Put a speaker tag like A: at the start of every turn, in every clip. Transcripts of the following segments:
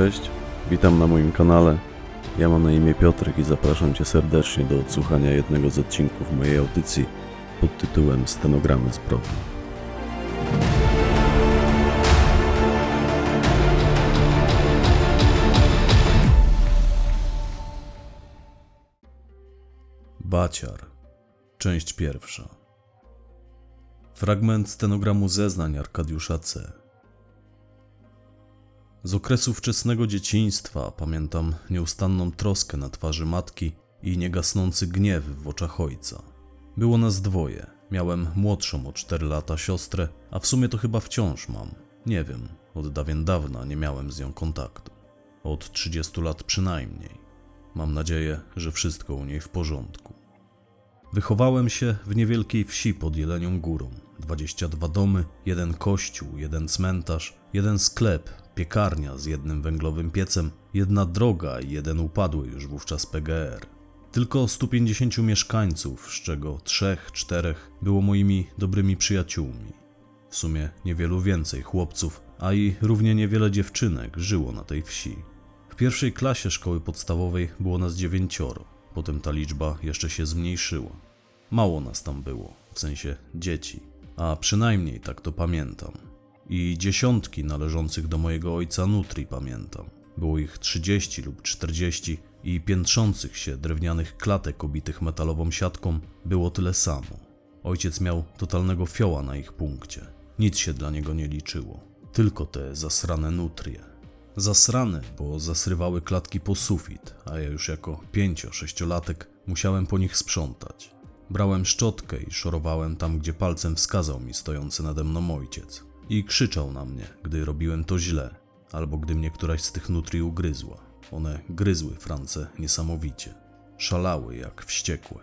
A: Cześć, witam na moim kanale. Ja mam na imię Piotrek i zapraszam Cię serdecznie do odsłuchania jednego z odcinków mojej audycji pod tytułem Stenogramy zbrodni. Baciar, część pierwsza. Fragment stenogramu zeznań Arkadiusza C. Z okresu wczesnego dzieciństwa pamiętam nieustanną troskę na twarzy matki i niegasnący gniew w oczach ojca. Było nas dwoje. Miałem młodszą o 4 lata siostrę, a w sumie to chyba wciąż mam. Nie wiem, od dawien dawna nie miałem z nią kontaktu. Od 30 lat przynajmniej. Mam nadzieję, że wszystko u niej w porządku. Wychowałem się w niewielkiej wsi pod Jelenią Górą. 22 domy, jeden kościół, jeden cmentarz, jeden sklep, piekarnia z jednym węglowym piecem, jedna droga i jeden upadły już wówczas PGR. Tylko 150 mieszkańców, z czego trzech, czterech było moimi dobrymi przyjaciółmi. W sumie niewielu więcej chłopców, a i równie niewiele dziewczynek żyło na tej wsi. W pierwszej klasie szkoły podstawowej było nas dziewięcioro, potem ta liczba jeszcze się zmniejszyła. Mało nas tam było, w sensie dzieci, a przynajmniej tak to pamiętam. I dziesiątki należących do mojego ojca nutri pamiętam. Było ich 30 lub 40 i piętrzących się drewnianych klatek obitych metalową siatką było tyle samo. Ojciec miał totalnego fioła na ich punkcie. Nic się dla niego nie liczyło. Tylko te zasrane nutrie. Zasrane, bo zasrywały klatki po sufit, a ja już jako pięcio-sześciolatek musiałem po nich sprzątać. Brałem szczotkę i szorowałem tam, gdzie palcem wskazał mi stojący nade mną ojciec. I krzyczał na mnie, gdy robiłem to źle, albo gdy mnie któraś z tych nutri ugryzła. One gryzły France niesamowicie. Szalały jak wściekłe.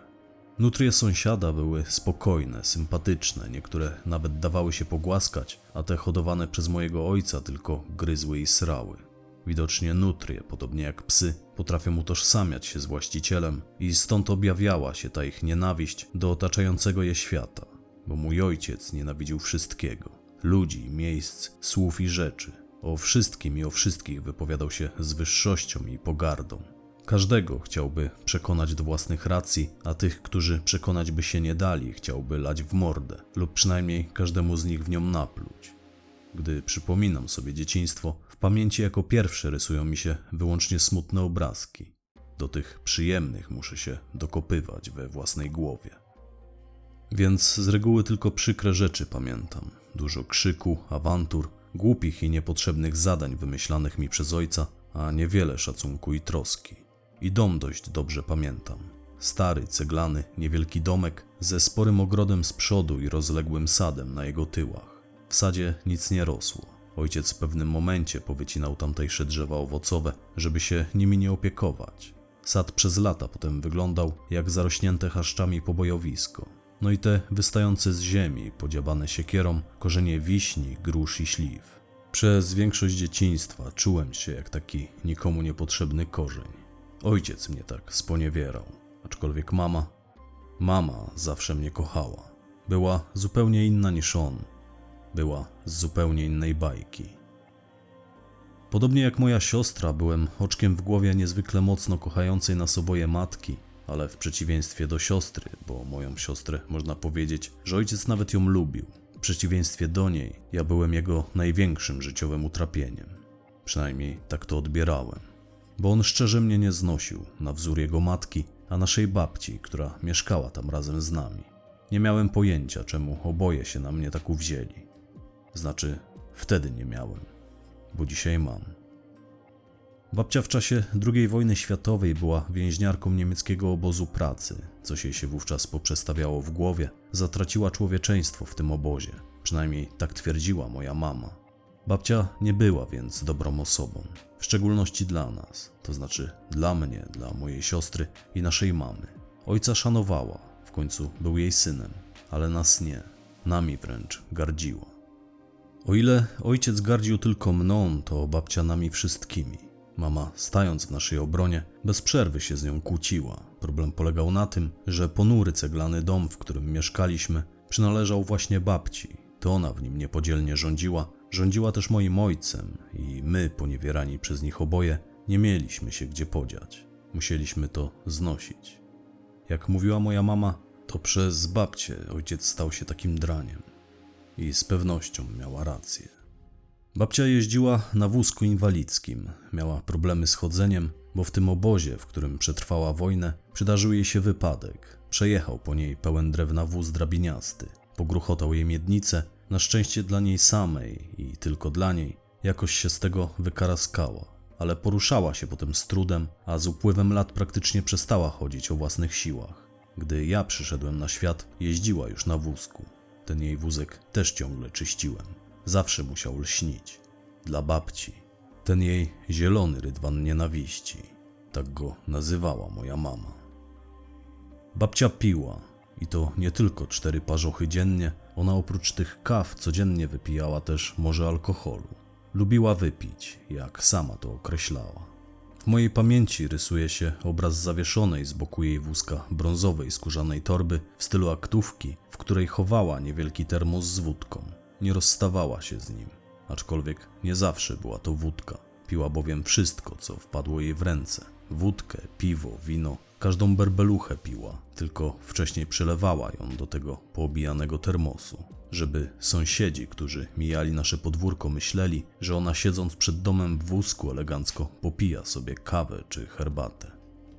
A: Nutrie sąsiada były spokojne, sympatyczne, niektóre nawet dawały się pogłaskać, a te hodowane przez mojego ojca tylko gryzły i srały. Widocznie nutrie, podobnie jak psy, potrafią utożsamiać się z właścicielem i stąd objawiała się ta ich nienawiść do otaczającego je świata, bo mój ojciec nienawidził wszystkiego ludzi, miejsc, słów i rzeczy. O wszystkim i o wszystkich wypowiadał się z wyższością i pogardą. Każdego chciałby przekonać do własnych racji, a tych, którzy przekonać by się nie dali, chciałby lać w mordę, lub przynajmniej każdemu z nich w nią napluć. Gdy przypominam sobie dzieciństwo, w pamięci jako pierwsze rysują mi się wyłącznie smutne obrazki. Do tych przyjemnych muszę się dokopywać we własnej głowie. Więc z reguły tylko przykre rzeczy pamiętam. Dużo krzyku, awantur, głupich i niepotrzebnych zadań wymyślanych mi przez ojca, a niewiele szacunku i troski. I dom dość dobrze pamiętam. Stary, ceglany, niewielki domek ze sporym ogrodem z przodu i rozległym sadem na jego tyłach. W sadzie nic nie rosło. Ojciec w pewnym momencie powycinał tamtejsze drzewa owocowe, żeby się nimi nie opiekować. Sad przez lata potem wyglądał jak zarośnięte chaszczami pobojowisko. No i te wystające z ziemi, podziabane siekierą, korzenie wiśni, grusz i śliw. Przez większość dzieciństwa czułem się jak taki nikomu niepotrzebny korzeń. Ojciec mnie tak sponiewierał, aczkolwiek mama, mama zawsze mnie kochała. Była zupełnie inna niż on. Była z zupełnie innej bajki. Podobnie jak moja siostra, byłem oczkiem w głowie niezwykle mocno kochającej nas oboje matki, ale w przeciwieństwie do siostry, bo moją siostrę można powiedzieć, że ojciec nawet ją lubił. W przeciwieństwie do niej, ja byłem jego największym życiowym utrapieniem. Przynajmniej tak to odbierałem. Bo on szczerze mnie nie znosił, na wzór jego matki, a naszej babci, która mieszkała tam razem z nami. Nie miałem pojęcia, czemu oboje się na mnie tak uwzięli. Znaczy, wtedy nie miałem, bo dzisiaj mam. Babcia w czasie II wojny światowej była więźniarką niemieckiego obozu pracy, coś jej się wówczas poprzestawiało w głowie. Zatraciła człowieczeństwo w tym obozie, przynajmniej tak twierdziła moja mama. Babcia nie była więc dobrą osobą, w szczególności dla nas, to znaczy dla mnie, dla mojej siostry i naszej mamy. Ojca szanowała, w końcu był jej synem, ale nas nie, nami wręcz gardziła. O ile ojciec gardził tylko mną, to babcia nami wszystkimi. Mama, stając w naszej obronie, bez przerwy się z nią kłóciła. Problem polegał na tym, że ponury ceglany dom, w którym mieszkaliśmy, przynależał właśnie babci. To ona w nim niepodzielnie rządziła, rządziła też moim ojcem i my, poniewierani przez nich oboje, nie mieliśmy się gdzie podziać. Musieliśmy to znosić. Jak mówiła moja mama, to przez babcię ojciec stał się takim draniem. I z pewnością miała rację. Babcia jeździła na wózku inwalidzkim, miała problemy z chodzeniem, bo w tym obozie, w którym przetrwała wojnę, przydarzył jej się wypadek. Przejechał po niej pełen drewna wóz drabiniasty, pogruchotał jej miednicę, na szczęście dla niej samej i tylko dla niej, jakoś się z tego wykaraskała, ale poruszała się potem z trudem, a z upływem lat praktycznie przestała chodzić o własnych siłach. Gdy ja przyszedłem na świat, jeździła już na wózku. Ten jej wózek też ciągle czyściłem. Zawsze musiał lśnić. Dla babci. Ten jej zielony rydwan nienawiści. Tak go nazywała moja mama. Babcia piła. I to nie tylko cztery parzochy dziennie. Ona oprócz tych kaw codziennie wypijała też morze alkoholu. Lubiła wypić, jak sama to określała. W mojej pamięci rysuje się obraz zawieszonej z boku jej wózka brązowej skórzanej torby w stylu aktówki, w której chowała niewielki termos z wódką. Nie rozstawała się z nim, aczkolwiek nie zawsze była to wódka. Piła bowiem wszystko, co wpadło jej w ręce. Wódkę, piwo, wino, każdą berbeluchę piła, tylko wcześniej przelewała ją do tego poobijanego termosu, żeby sąsiedzi, którzy mijali nasze podwórko, myśleli, że ona siedząc przed domem w wózku elegancko popija sobie kawę czy herbatę.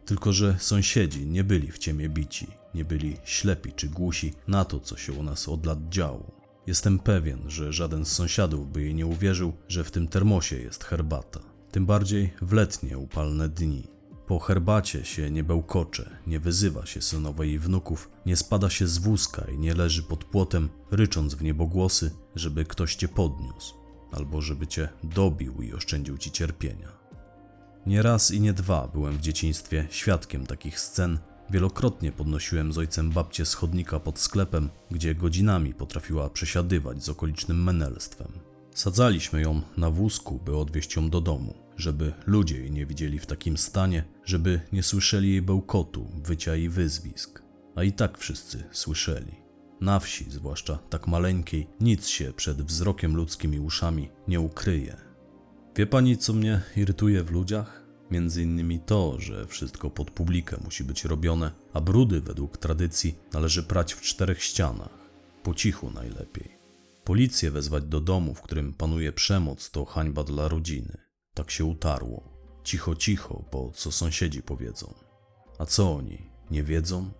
A: Tylko, że sąsiedzi nie byli w ciemię bici, nie byli ślepi czy głusi na to, co się u nas od lat działo. Jestem pewien, że żaden z sąsiadów by jej nie uwierzył, że w tym termosie jest herbata. Tym bardziej w letnie, upalne dni. Po herbacie się nie bełkocze, nie wyzywa się synowej i wnuków, nie spada się z wózka i nie leży pod płotem, rycząc w niebogłosy, żeby ktoś cię podniósł, albo żeby cię dobił i oszczędził ci cierpienia. Nie raz i nie dwa byłem w dzieciństwie świadkiem takich scen. Wielokrotnie podnosiłem z ojcem babcię z chodnika pod sklepem, gdzie godzinami potrafiła przesiadywać z okolicznym menelstwem. Sadzaliśmy ją na wózku, by odwieźć ją do domu, żeby ludzie jej nie widzieli w takim stanie, żeby nie słyszeli jej bełkotu, wycia i wyzwisk. A i tak wszyscy słyszeli. Na wsi, zwłaszcza tak maleńkiej, nic się przed wzrokiem ludzkim i uszami nie ukryje. Wie pani, co mnie irytuje w ludziach? Między innymi to, że wszystko pod publikę musi być robione, a brudy według tradycji należy prać w czterech ścianach. Po cichu najlepiej. Policję wezwać do domu, w którym panuje przemoc, to hańba dla rodziny. Tak się utarło. Cicho, cicho, bo co sąsiedzi powiedzą. A co oni? Nie wiedzą?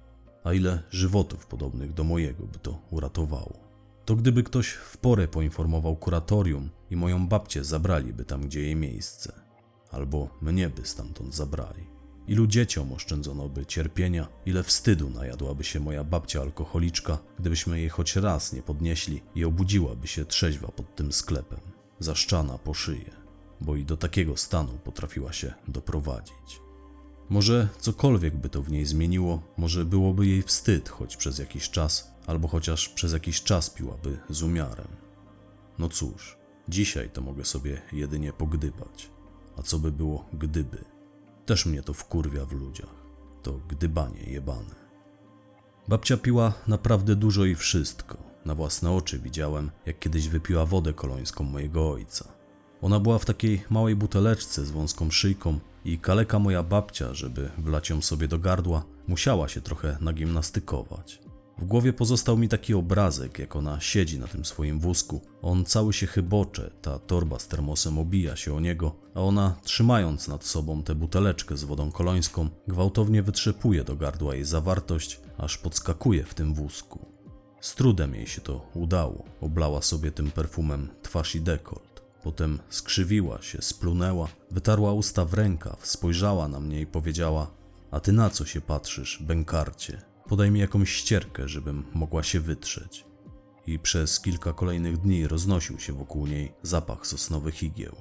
A: A ile żywotów podobnych do mojego by to uratowało? To gdyby ktoś w porę poinformował kuratorium i moją babcię zabraliby tam, gdzie jej miejsce. Albo mnie by stamtąd zabrali. Ilu dzieciom oszczędzono by cierpienia, ile wstydu najadłaby się moja babcia alkoholiczka, gdybyśmy jej choć raz nie podnieśli i obudziłaby się trzeźwa pod tym sklepem, zaszczana po szyję, bo i do takiego stanu potrafiła się doprowadzić. Może cokolwiek by to w niej zmieniło, może byłoby jej wstyd choć przez jakiś czas, albo chociaż przez jakiś czas piłaby z umiarem. No cóż, dzisiaj to mogę sobie jedynie pogdybać. A co by było gdyby? Też mnie to wkurwia w ludziach. To gdybanie jebane. Babcia piła naprawdę dużo i wszystko. Na własne oczy widziałem, jak kiedyś wypiła wodę kolońską mojego ojca. Ona była w takiej małej buteleczce z wąską szyjką i kaleka moja babcia, żeby wlać ją sobie do gardła, musiała się trochę nagimnastykować. W głowie pozostał mi taki obrazek, jak ona siedzi na tym swoim wózku. On cały się chybocze, ta torba z termosem obija się o niego, a ona, trzymając nad sobą tę buteleczkę z wodą kolońską, gwałtownie wytrzepuje do gardła jej zawartość, aż podskakuje w tym wózku. Z trudem jej się to udało. Oblała sobie tym perfumem twarz i dekolt. Potem skrzywiła się, splunęła, wytarła usta w rękaw, spojrzała na mnie i powiedziała: A ty na co się patrzysz, bękarcie? Podaj mi jakąś ścierkę, żebym mogła się wytrzeć. i przez kilka kolejnych dni roznosił się wokół niej zapach sosnowych igieł.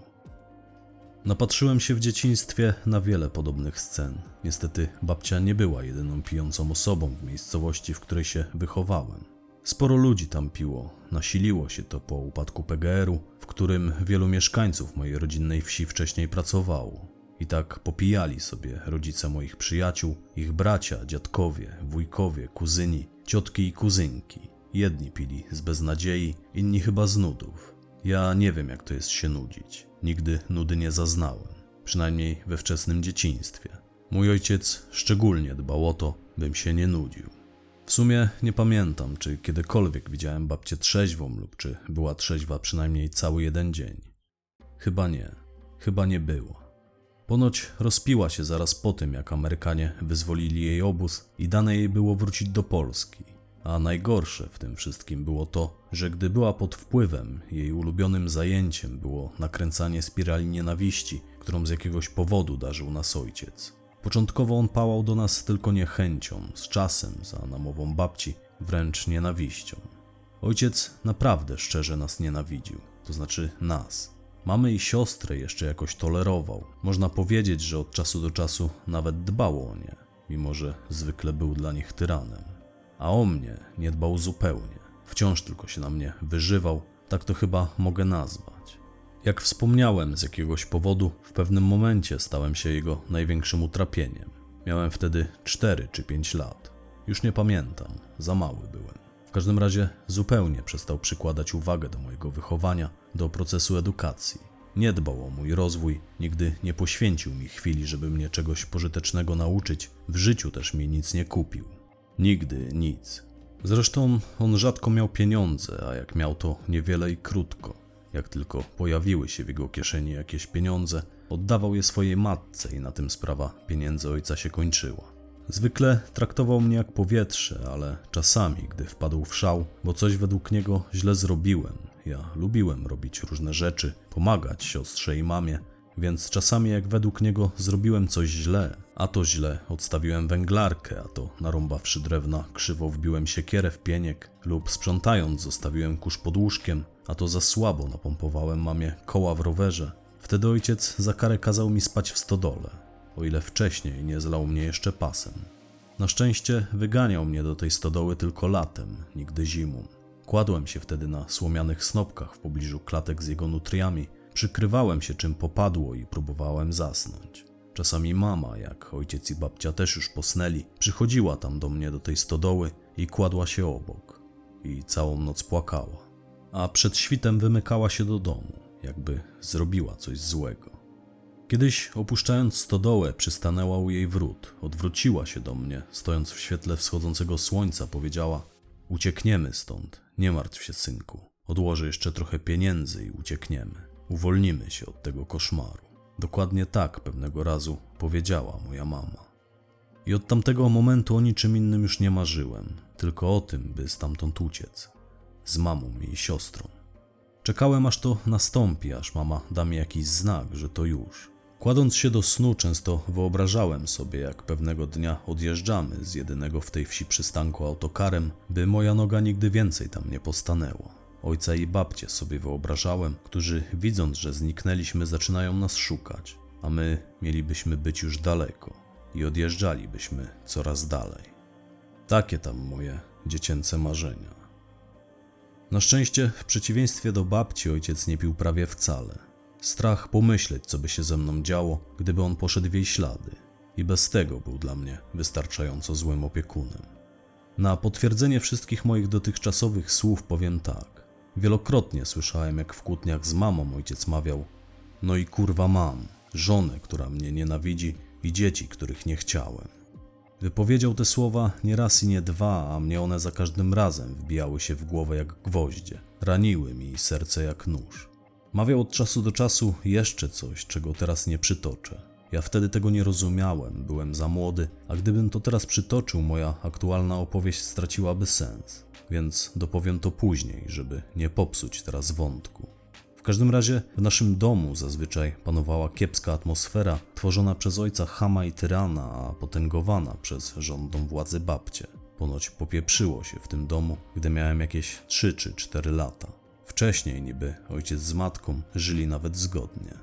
A: Napatrzyłem się w dzieciństwie na wiele podobnych scen. Niestety babcia nie była jedyną pijącą osobą w miejscowości, w której się wychowałem. Sporo ludzi tam piło, nasiliło się to po upadku PGR-u, w którym wielu mieszkańców mojej rodzinnej wsi wcześniej pracowało. I tak popijali sobie rodzice moich przyjaciół, ich bracia, dziadkowie, wujkowie, kuzyni, ciotki i kuzynki. Jedni pili z beznadziei, inni chyba z nudów. Ja nie wiem, jak to jest się nudzić. Nigdy nudy nie zaznałem, przynajmniej we wczesnym dzieciństwie. Mój ojciec szczególnie dbał o to, bym się nie nudził. W sumie nie pamiętam, czy kiedykolwiek widziałem babcię trzeźwą lub czy była trzeźwa przynajmniej cały jeden dzień. Chyba nie, chyba nie była. Ponoć rozpiła się zaraz po tym, jak Amerykanie wyzwolili jej obóz i dane jej było wrócić do Polski. A najgorsze w tym wszystkim było to, że gdy była pod wpływem, jej ulubionym zajęciem było nakręcanie spirali nienawiści, którą z jakiegoś powodu darzył nas ojciec. Początkowo on pałał do nas tylko niechęcią, z czasem, za namową babci, wręcz nienawiścią. Ojciec naprawdę szczerze nas nienawidził, to znaczy nas. Mamy i siostrę jeszcze jakoś tolerował. Można powiedzieć, że od czasu do czasu nawet dbał o nie, mimo że zwykle był dla nich tyranem. A o mnie nie dbał zupełnie. Wciąż tylko się na mnie wyżywał, tak to chyba mogę nazwać. Jak wspomniałem, z jakiegoś powodu w pewnym momencie stałem się jego największym utrapieniem. Miałem wtedy 4 czy 5 lat. Już nie pamiętam, za mały byłem. Każdym razie zupełnie przestał przykładać uwagę do mojego wychowania, do procesu edukacji. Nie dbał o mój rozwój, nigdy nie poświęcił mi chwili, żeby mnie czegoś pożytecznego nauczyć, w życiu też mi nic nie kupił. Nigdy nic. Zresztą on rzadko miał pieniądze, a jak miał to niewiele i krótko. Jak tylko pojawiły się w jego kieszeni jakieś pieniądze, oddawał je swojej matce i na tym sprawa pieniędzy ojca się kończyła. Zwykle traktował mnie jak powietrze, ale czasami, gdy wpadł w szał, bo coś według niego źle zrobiłem, ja lubiłem robić różne rzeczy, pomagać siostrze i mamie, więc czasami jak według niego zrobiłem coś źle, a to źle odstawiłem węglarkę, a to narąbawszy drewna krzywo wbiłem siekierę w pieniek lub sprzątając zostawiłem kurz pod łóżkiem, a to za słabo napompowałem mamie koła w rowerze. Wtedy ojciec za karę kazał mi spać w stodole, o ile wcześniej nie zlał mnie jeszcze pasem. Na szczęście wyganiał mnie do tej stodoły tylko latem, nigdy zimą. Kładłem się wtedy na słomianych snopkach w pobliżu klatek z jego nutriami, przykrywałem się czym popadło i próbowałem zasnąć. Czasami mama, jak ojciec i babcia też już posnęli, przychodziła tam do mnie do tej stodoły i kładła się obok. I całą noc płakała. A przed świtem wymykała się do domu, jakby zrobiła coś złego. Kiedyś opuszczając stodołę, przystanęła u jej wrót, odwróciła się do mnie, stojąc w świetle wschodzącego słońca, powiedziała: Uciekniemy stąd, nie martw się, synku. Odłożę jeszcze trochę pieniędzy i uciekniemy. Uwolnimy się od tego koszmaru. Dokładnie tak pewnego razu powiedziała moja mama. I od tamtego momentu o niczym innym już nie marzyłem, tylko o tym, by stamtąd uciec. Z mamą i siostrą. Czekałem aż to nastąpi, aż mama da mi jakiś znak, że to już. Kładąc się do snu, często wyobrażałem sobie, jak pewnego dnia odjeżdżamy z jedynego w tej wsi przystanku autokarem, by moja noga nigdy więcej tam nie postanęła. Ojca i babcie sobie wyobrażałem, którzy widząc, że zniknęliśmy, zaczynają nas szukać, a my mielibyśmy być już daleko i odjeżdżalibyśmy coraz dalej. Takie tam moje dziecięce marzenia. Na szczęście, w przeciwieństwie do babci, ojciec nie pił prawie wcale. Strach pomyśleć, co by się ze mną działo, gdyby on poszedł w jej ślady. I bez tego był dla mnie wystarczająco złym opiekunem. Na potwierdzenie wszystkich moich dotychczasowych słów powiem tak. Wielokrotnie słyszałem, jak w kłótniach z mamą ojciec mawiał: No i kurwa mam, żonę, która mnie nienawidzi i dzieci, których nie chciałem. Wypowiedział te słowa nie raz i nie dwa, a mnie one za każdym razem wbijały się w głowę jak gwoździe, raniły mi serce jak nóż. Mawiał od czasu do czasu jeszcze coś, czego teraz nie przytoczę. Ja wtedy tego nie rozumiałem, byłem za młody, a gdybym to teraz przytoczył, moja aktualna opowieść straciłaby sens. Więc dopowiem to później, żeby nie popsuć teraz wątku. W każdym razie w naszym domu zazwyczaj panowała kiepska atmosfera, tworzona przez ojca Hama i tyrana, a potęgowana przez rządną władzy babcie. Ponoć popieprzyło się w tym domu, gdy miałem jakieś 3 czy 4 lata. Wcześniej niby ojciec z matką żyli nawet zgodnie.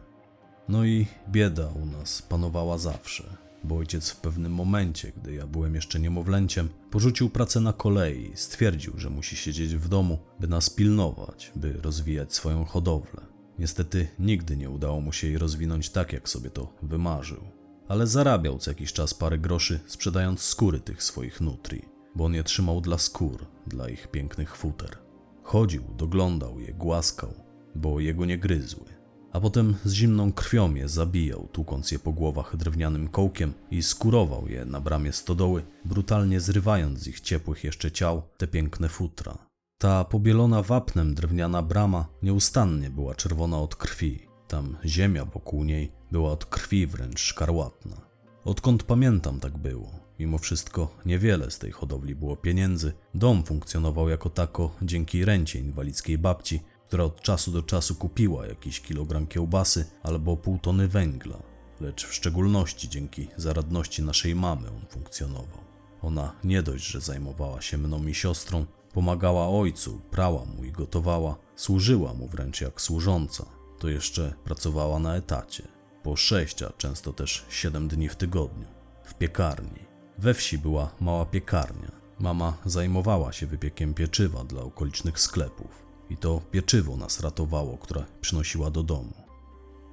A: No i bieda u nas panowała zawsze, bo ojciec w pewnym momencie, gdy ja byłem jeszcze niemowlęciem, porzucił pracę na kolei stwierdził, że musi siedzieć w domu, by nas pilnować, by rozwijać swoją hodowlę. Niestety nigdy nie udało mu się jej rozwinąć tak, jak sobie to wymarzył. Ale zarabiał co jakiś czas parę groszy, sprzedając skóry tych swoich nutri, bo on je trzymał dla skór, dla ich pięknych futer. Chodził, doglądał je, głaskał, bo jego nie gryzły. A potem z zimną krwią je zabijał, tłukąc je po głowach drewnianym kołkiem i skurował je na bramie stodoły, brutalnie zrywając z ich ciepłych jeszcze ciał te piękne futra. Ta pobielona wapnem drewniana brama nieustannie była czerwona od krwi. Tam ziemia wokół niej była od krwi wręcz szkarłatna. Odkąd pamiętam, tak było. Mimo wszystko niewiele z tej hodowli było pieniędzy. Dom funkcjonował jako tako dzięki rencie inwalidzkiej babci, która od czasu do czasu kupiła jakiś kilogram kiełbasy albo pół tony węgla. Lecz w szczególności dzięki zaradności naszej mamy on funkcjonował. Ona nie dość, że zajmowała się mną i siostrą, pomagała ojcu, prała mu i gotowała, służyła mu wręcz jak służąca, to jeszcze pracowała na etacie. Po sześć, a często też siedem dni w tygodniu. W piekarni. We wsi była mała piekarnia. Mama zajmowała się wypiekiem pieczywa dla okolicznych sklepów. I to pieczywo nas ratowało, które przynosiła do domu.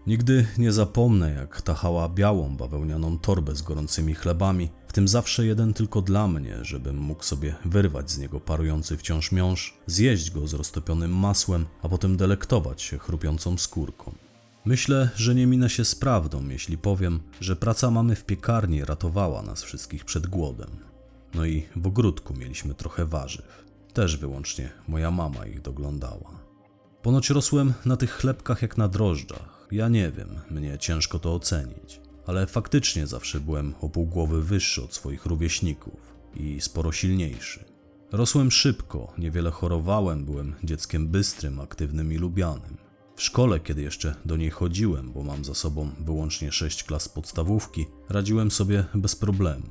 A: Nigdy nie zapomnę, jak tachała białą bawełnianą torbę z gorącymi chlebami, w tym zawsze jeden tylko dla mnie, żebym mógł sobie wyrwać z niego parujący wciąż miąższ, zjeść go z roztopionym masłem, a potem delektować się chrupiącą skórką. Myślę, że nie minę się z prawdą, jeśli powiem, że praca mamy w piekarni ratowała nas wszystkich przed głodem. No i w ogródku mieliśmy trochę warzyw. Też wyłącznie moja mama ich doglądała. Ponoć rosłem na tych chlebkach jak na drożdżach. Ja nie wiem, mnie ciężko to ocenić. Ale faktycznie zawsze byłem o pół głowy wyższy od swoich rówieśników i sporo silniejszy. Rosłem szybko, niewiele chorowałem, byłem dzieckiem bystrym, aktywnym i lubianym. W szkole, kiedy jeszcze do niej chodziłem, bo mam za sobą wyłącznie sześć klas podstawówki, radziłem sobie bez problemu.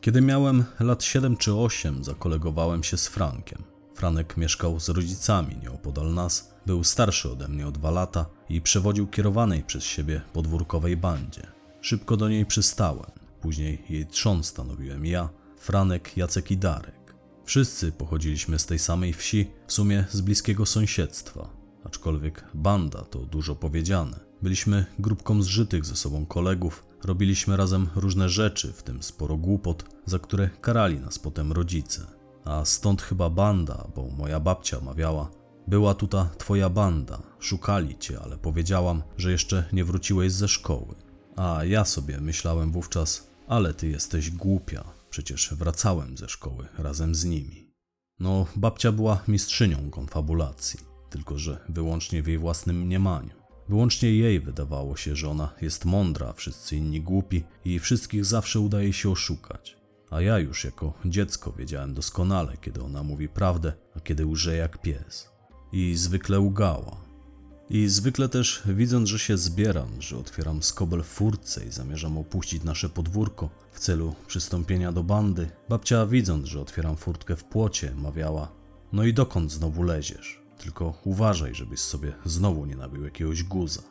A: Kiedy miałem lat 7 czy 8, zakolegowałem się z Frankiem. Franek mieszkał z rodzicami nieopodal nas, był starszy ode mnie o dwa lata i przewodził kierowanej przez siebie podwórkowej bandzie. Szybko do niej przystałem. Później jej trzon stanowiłem ja, Franek, Jacek i Darek. Wszyscy pochodziliśmy z tej samej wsi, w sumie z bliskiego sąsiedztwa. Aczkolwiek banda to dużo powiedziane. Byliśmy grupką zżytych ze sobą kolegów, robiliśmy razem różne rzeczy, w tym sporo głupot, za które karali nas potem rodzice. A stąd chyba banda, bo moja babcia mawiała: Była tuta twoja banda, szukali cię, ale powiedziałam, że jeszcze nie wróciłeś ze szkoły. A ja sobie myślałem wówczas: Ale ty jesteś głupia, przecież wracałem ze szkoły razem z nimi. No, babcia była mistrzynią konfabulacji, tylko że wyłącznie w jej własnym mniemaniu. Wyłącznie jej wydawało się, że ona jest mądra, wszyscy inni głupi i wszystkich zawsze udaje się oszukać. A ja już jako dziecko wiedziałem doskonale, kiedy ona mówi prawdę, a kiedy łże jak pies. I zwykle ugała. I zwykle też widząc, że się zbieram, że otwieram skobel w furtce i zamierzam opuścić nasze podwórko w celu przystąpienia do bandy, babcia widząc, że otwieram furtkę w płocie, mawiała: No i dokąd znowu leziesz? Tylko uważaj, żebyś sobie znowu nie nabił jakiegoś guza.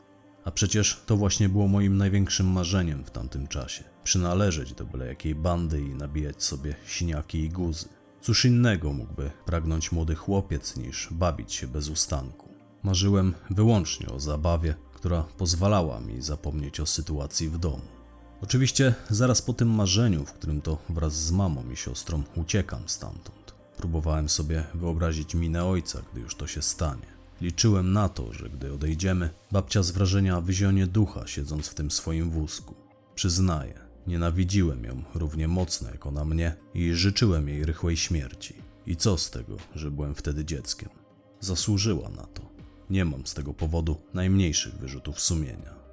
A: A przecież to właśnie było moim największym marzeniem w tamtym czasie przynależeć do byle jakiej bandy i nabijać sobie siniaki i guzy. Cóż innego mógłby pragnąć młody chłopiec niż bawić się bez ustanku. Marzyłem wyłącznie o zabawie, która pozwalała mi zapomnieć o sytuacji w domu. Oczywiście zaraz po tym marzeniu, w którym to wraz z mamą i siostrą uciekam stamtąd. Próbowałem sobie wyobrazić minę ojca, gdy już to się stanie. Liczyłem na to, że gdy odejdziemy, babcia z wrażenia wyzionie ducha, siedząc w tym swoim wózku. Przyznaję, nienawidziłem ją równie mocno jak ona mnie i życzyłem jej rychłej śmierci. I co z tego, że byłem wtedy dzieckiem? Zasłużyła na to. Nie mam z tego powodu najmniejszych wyrzutów sumienia.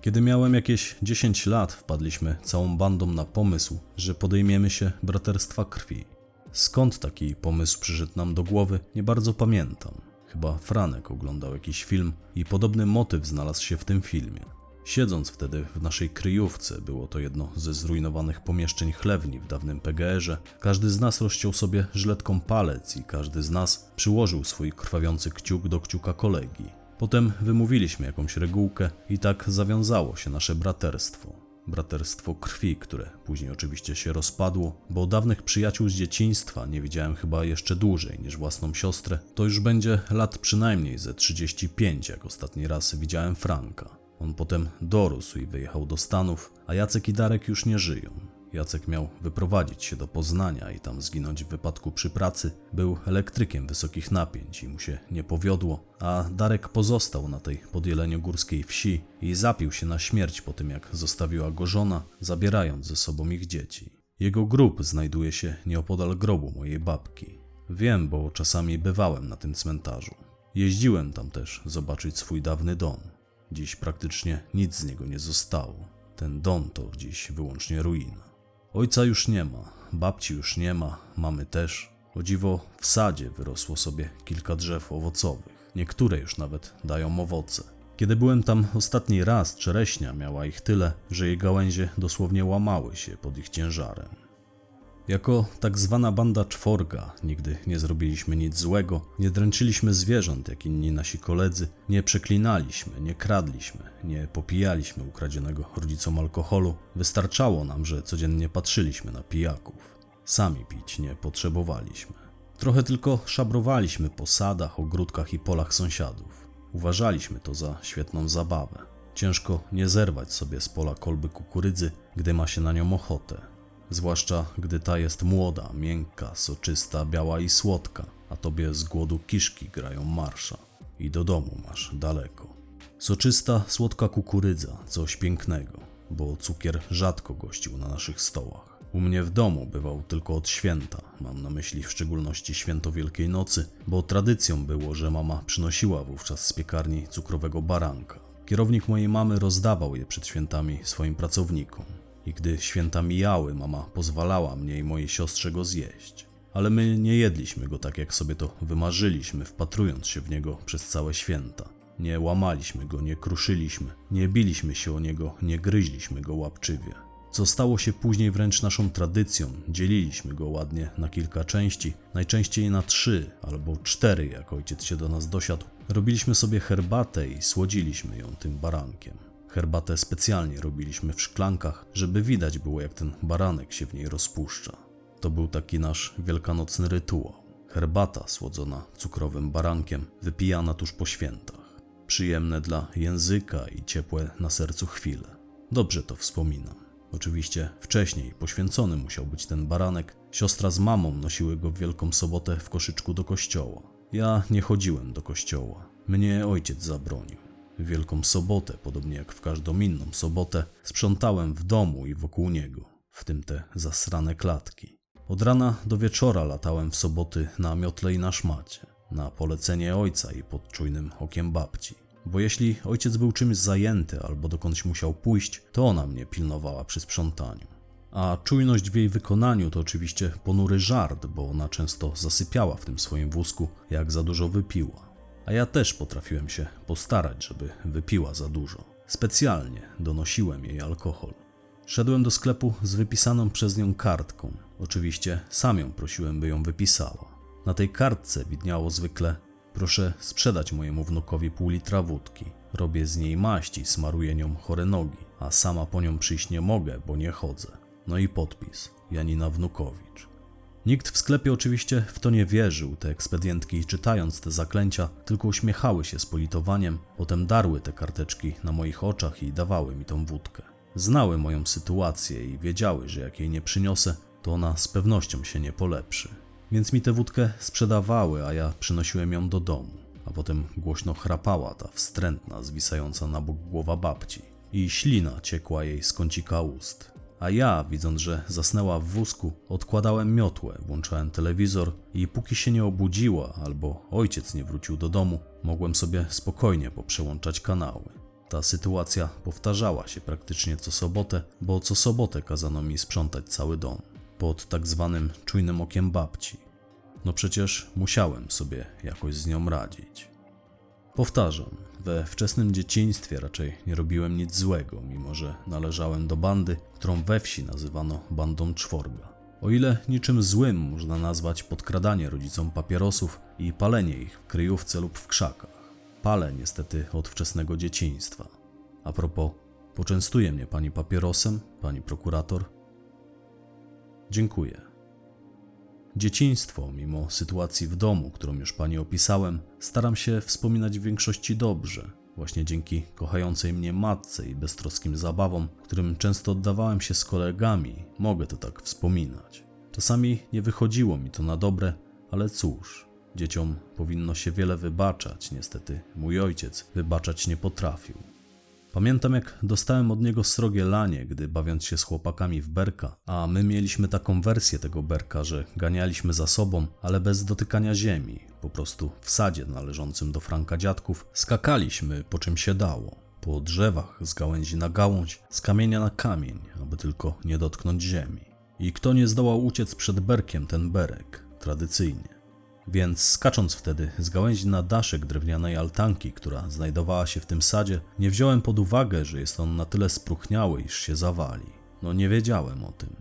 A: Kiedy miałem jakieś 10 lat, wpadliśmy całą bandą na pomysł, że podejmiemy się braterstwa krwi. Skąd taki pomysł przyszedł nam do głowy, nie bardzo pamiętam. Chyba Franek oglądał jakiś film i podobny motyw znalazł się w tym filmie. Siedząc wtedy w naszej kryjówce, było to jedno ze zrujnowanych pomieszczeń chlewni w dawnym PGR-ze, każdy z nas rozciął sobie żyletką palec i każdy z nas przyłożył swój krwawiący kciuk do kciuka kolegi. Potem wymówiliśmy jakąś regułkę i tak zawiązało się nasze braterstwo. Braterstwo krwi, które później oczywiście się rozpadło, bo dawnych przyjaciół z dzieciństwa nie widziałem chyba jeszcze dłużej niż własną siostrę. To już będzie lat przynajmniej ze 35, jak ostatni raz widziałem Franka. On potem dorósł i wyjechał do Stanów, a Jacek i Darek już nie żyją. Jacek miał wyprowadzić się do Poznania i tam zginąć w wypadku przy pracy. Był elektrykiem wysokich napięć i mu się nie powiodło, a Darek pozostał na tej podjeleniogórskiej wsi i zapił się na śmierć po tym, jak zostawiła go żona, zabierając ze sobą ich dzieci. Jego grób znajduje się nieopodal grobu mojej babki. Wiem, bo czasami bywałem na tym cmentarzu. Jeździłem tam też zobaczyć swój dawny dom. Dziś praktycznie nic z niego nie zostało. Ten dom to dziś wyłącznie ruina. Ojca już nie ma, babci już nie ma, mamy też. O dziwo w sadzie wyrosło sobie kilka drzew owocowych. Niektóre już nawet dają owoce. Kiedy byłem tam ostatni raz, czereśnia miała ich tyle, że jej gałęzie dosłownie łamały się pod ich ciężarem. Jako tak zwana banda czworga nigdy nie zrobiliśmy nic złego, nie dręczyliśmy zwierząt jak inni nasi koledzy, nie przeklinaliśmy, nie kradliśmy, nie popijaliśmy ukradzionego rodzicom alkoholu. Wystarczało nam, że codziennie patrzyliśmy na pijaków. Sami pić nie potrzebowaliśmy. Trochę tylko szabrowaliśmy po sadach, ogródkach i polach sąsiadów. Uważaliśmy to za świetną zabawę. Ciężko nie zerwać sobie z pola kolby kukurydzy, gdy ma się na nią ochotę zwłaszcza gdy ta jest młoda, miękka, soczysta, biała i słodka, a tobie z głodu kiszki grają marsza i do domu masz daleko. Soczysta, słodka kukurydza, coś pięknego, bo cukier rzadko gościł na naszych stołach. U mnie w domu bywał tylko od święta, mam na myśli w szczególności święto Wielkiej Nocy, bo tradycją było, że mama przynosiła wówczas z piekarni cukrowego baranka. Kierownik mojej mamy rozdawał je przed świętami swoim pracownikom i gdy święta mijały, mama pozwalała mnie i mojej siostrze go zjeść. Ale my nie jedliśmy go tak, jak sobie to wymarzyliśmy, wpatrując się w niego przez całe święta. Nie łamaliśmy go, nie kruszyliśmy, nie biliśmy się o niego, nie gryźliśmy go łapczywie. Co stało się później wręcz naszą tradycją, dzieliliśmy go ładnie na kilka części, najczęściej na trzy albo cztery, jak ojciec się do nas dosiadł. Robiliśmy sobie herbatę i słodziliśmy ją tym barankiem. Herbatę specjalnie robiliśmy w szklankach, żeby widać było, jak ten baranek się w niej rozpuszcza. To był taki nasz wielkanocny rytuał. Herbata słodzona cukrowym barankiem, wypijana tuż po świętach. Przyjemne dla języka i ciepłe na sercu chwile. Dobrze to wspominam. Oczywiście wcześniej poświęcony musiał być ten baranek. Siostra z mamą nosiły go w Wielką Sobotę w koszyczku do kościoła. Ja nie chodziłem do kościoła. Mnie ojciec zabronił. Wielką Sobotę, podobnie jak w każdą inną sobotę, sprzątałem w domu i wokół niego, w tym te zasrane klatki. Od rana do wieczora latałem w soboty na miotle i na szmacie, na polecenie ojca i pod czujnym okiem babci. Bo jeśli ojciec był czymś zajęty albo dokądś musiał pójść, to ona mnie pilnowała przy sprzątaniu. A czujność w jej wykonaniu to oczywiście ponury żart, bo ona często zasypiała w tym swoim wózku, jak za dużo wypiła a ja też potrafiłem się postarać, żeby wypiła za dużo. Specjalnie donosiłem jej alkohol. Szedłem do sklepu z wypisaną przez nią kartką. Oczywiście sam ją prosiłem, by ją wypisała. Na tej kartce widniało zwykle: Proszę sprzedać mojemu wnukowi pół litra wódki. Robię z niej maść i smaruję nią chore nogi, a sama po nią przyjść nie mogę, bo nie chodzę. No i podpis: Janina Wnukowicz. Nikt w sklepie oczywiście w to nie wierzył. Te ekspedientki, czytając te zaklęcia, tylko uśmiechały się z politowaniem, potem darły te karteczki na moich oczach i dawały mi tą wódkę. Znały moją sytuację i wiedziały, że jak jej nie przyniosę, to ona z pewnością się nie polepszy. Więc mi tę wódkę sprzedawały, a ja przynosiłem ją do domu. A potem głośno chrapała ta wstrętna, zwisająca na bok głowa babci. I ślina ciekła jej z kącika ust a ja, widząc, że zasnęła w wózku, odkładałem miotłę, włączałem telewizor i póki się nie obudziła albo ojciec nie wrócił do domu, mogłem sobie spokojnie poprzełączać kanały. Ta sytuacja powtarzała się praktycznie co sobotę, bo co sobotę kazano mi sprzątać cały dom, pod tak zwanym czujnym okiem babci. No przecież musiałem sobie jakoś z nią radzić. Powtarzam, we wczesnym dzieciństwie raczej nie robiłem nic złego, mimo że należałem do bandy, którą we wsi nazywano bandą czworga. O ile niczym złym można nazwać podkradanie rodzicom papierosów i palenie ich w kryjówce lub w krzakach. Palę niestety od wczesnego dzieciństwa. A propos, poczęstuje mnie pani papierosem, pani prokurator? Dziękuję. Dzieciństwo, mimo sytuacji w domu, którą już pani opisałem, staram się wspominać w większości dobrze, właśnie dzięki kochającej mnie matce i beztroskim zabawom, którym często oddawałem się z kolegami, mogę to tak wspominać. Czasami nie wychodziło mi to na dobre, ale cóż, dzieciom powinno się wiele wybaczać, niestety mój ojciec wybaczać nie potrafił. Pamiętam, jak dostałem od niego srogie lanie, gdy bawiąc się z chłopakami w berka, a my mieliśmy taką wersję tego berka, że ganialiśmy za sobą, ale bez dotykania ziemi. Po prostu w sadzie należącym do Franka dziadków skakaliśmy po czym się dało. Po drzewach, z gałęzi na gałąź, z kamienia na kamień, aby tylko nie dotknąć ziemi. I kto nie zdołał uciec przed berkiem, ten berek, tradycyjnie. Więc skacząc wtedy z gałęzi na daszek drewnianej altanki, która znajdowała się w tym sadzie, nie wziąłem pod uwagę, że jest on na tyle spruchniały, iż się zawali. No nie wiedziałem o tym.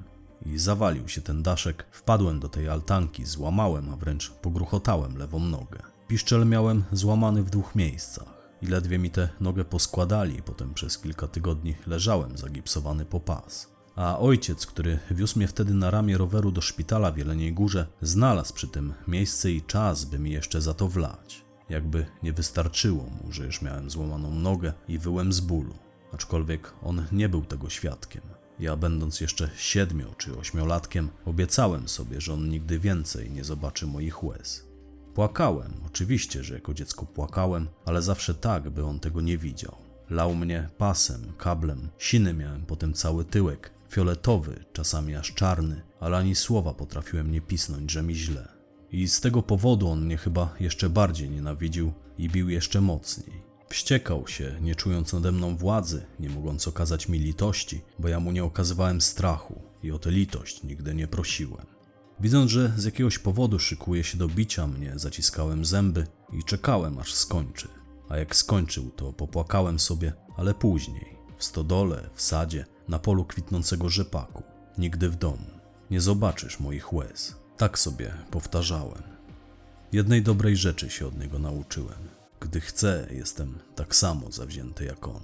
A: I zawalił się ten daszek, wpadłem do tej altanki, złamałem, a wręcz pogruchotałem lewą nogę. Piszczel miałem złamany w dwóch miejscach. I ledwie mi tę nogę poskładali, potem przez kilka tygodni leżałem zagipsowany po pas a ojciec, który wiózł mnie wtedy na ramię roweru do szpitala w Jeleniej Górze, znalazł przy tym miejsce i czas, by mi jeszcze za to wlać. Jakby nie wystarczyło mu, że już miałem złamaną nogę i wyłem z bólu, aczkolwiek on nie był tego świadkiem. Ja, będąc jeszcze siedmiu czy ośmiolatkiem, obiecałem sobie, że on nigdy więcej nie zobaczy moich łez. Płakałem, oczywiście, że jako dziecko płakałem, ale zawsze tak, by on tego nie widział. Lał mnie pasem, kablem, siny miałem potem cały tyłek, fioletowy, czasami aż czarny, ale ani słowa potrafiłem nie pisnąć, że mi źle. I z tego powodu on mnie chyba jeszcze bardziej nienawidził i bił jeszcze mocniej. Wściekał się, nie czując nade mną władzy, nie mogąc okazać mi litości, bo ja mu nie okazywałem strachu i o tę litość nigdy nie prosiłem. Widząc, że z jakiegoś powodu szykuje się do bicia mnie, zaciskałem zęby i czekałem, aż skończy. A jak skończył, to popłakałem sobie, ale później, w stodole, w sadzie, na polu kwitnącego rzepaku. Nigdy w domu. Nie zobaczysz moich łez. Tak sobie powtarzałem. Jednej dobrej rzeczy się od niego nauczyłem. Gdy chcę, jestem tak samo zawzięty jak on.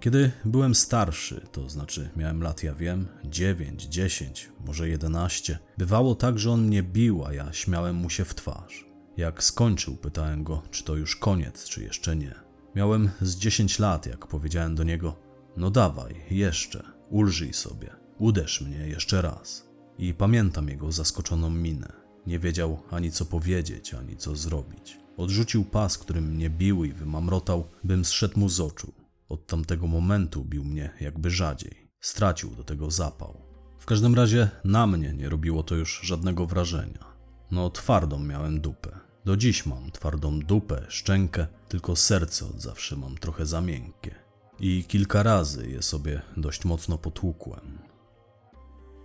A: Kiedy byłem starszy, to znaczy miałem lat, ja wiem, 9, 10, może 11, bywało tak, że on mnie bił, a ja śmiałem mu się w twarz. Jak skończył, pytałem go, czy to już koniec, czy jeszcze nie. Miałem z 10 lat, jak powiedziałem do niego: No dawaj, jeszcze, ulżyj sobie, uderz mnie jeszcze raz. I pamiętam jego zaskoczoną minę. Nie wiedział ani co powiedzieć, ani co zrobić. Odrzucił pas, którym mnie bił i wymamrotał, bym zszedł mu z oczu. Od tamtego momentu bił mnie jakby rzadziej. Stracił do tego zapał. W każdym razie na mnie nie robiło to już żadnego wrażenia. No twardą miałem dupę. Do dziś mam twardą dupę, szczękę, tylko serce od zawsze mam trochę za miękkie. I kilka razy je sobie dość mocno potłukłem.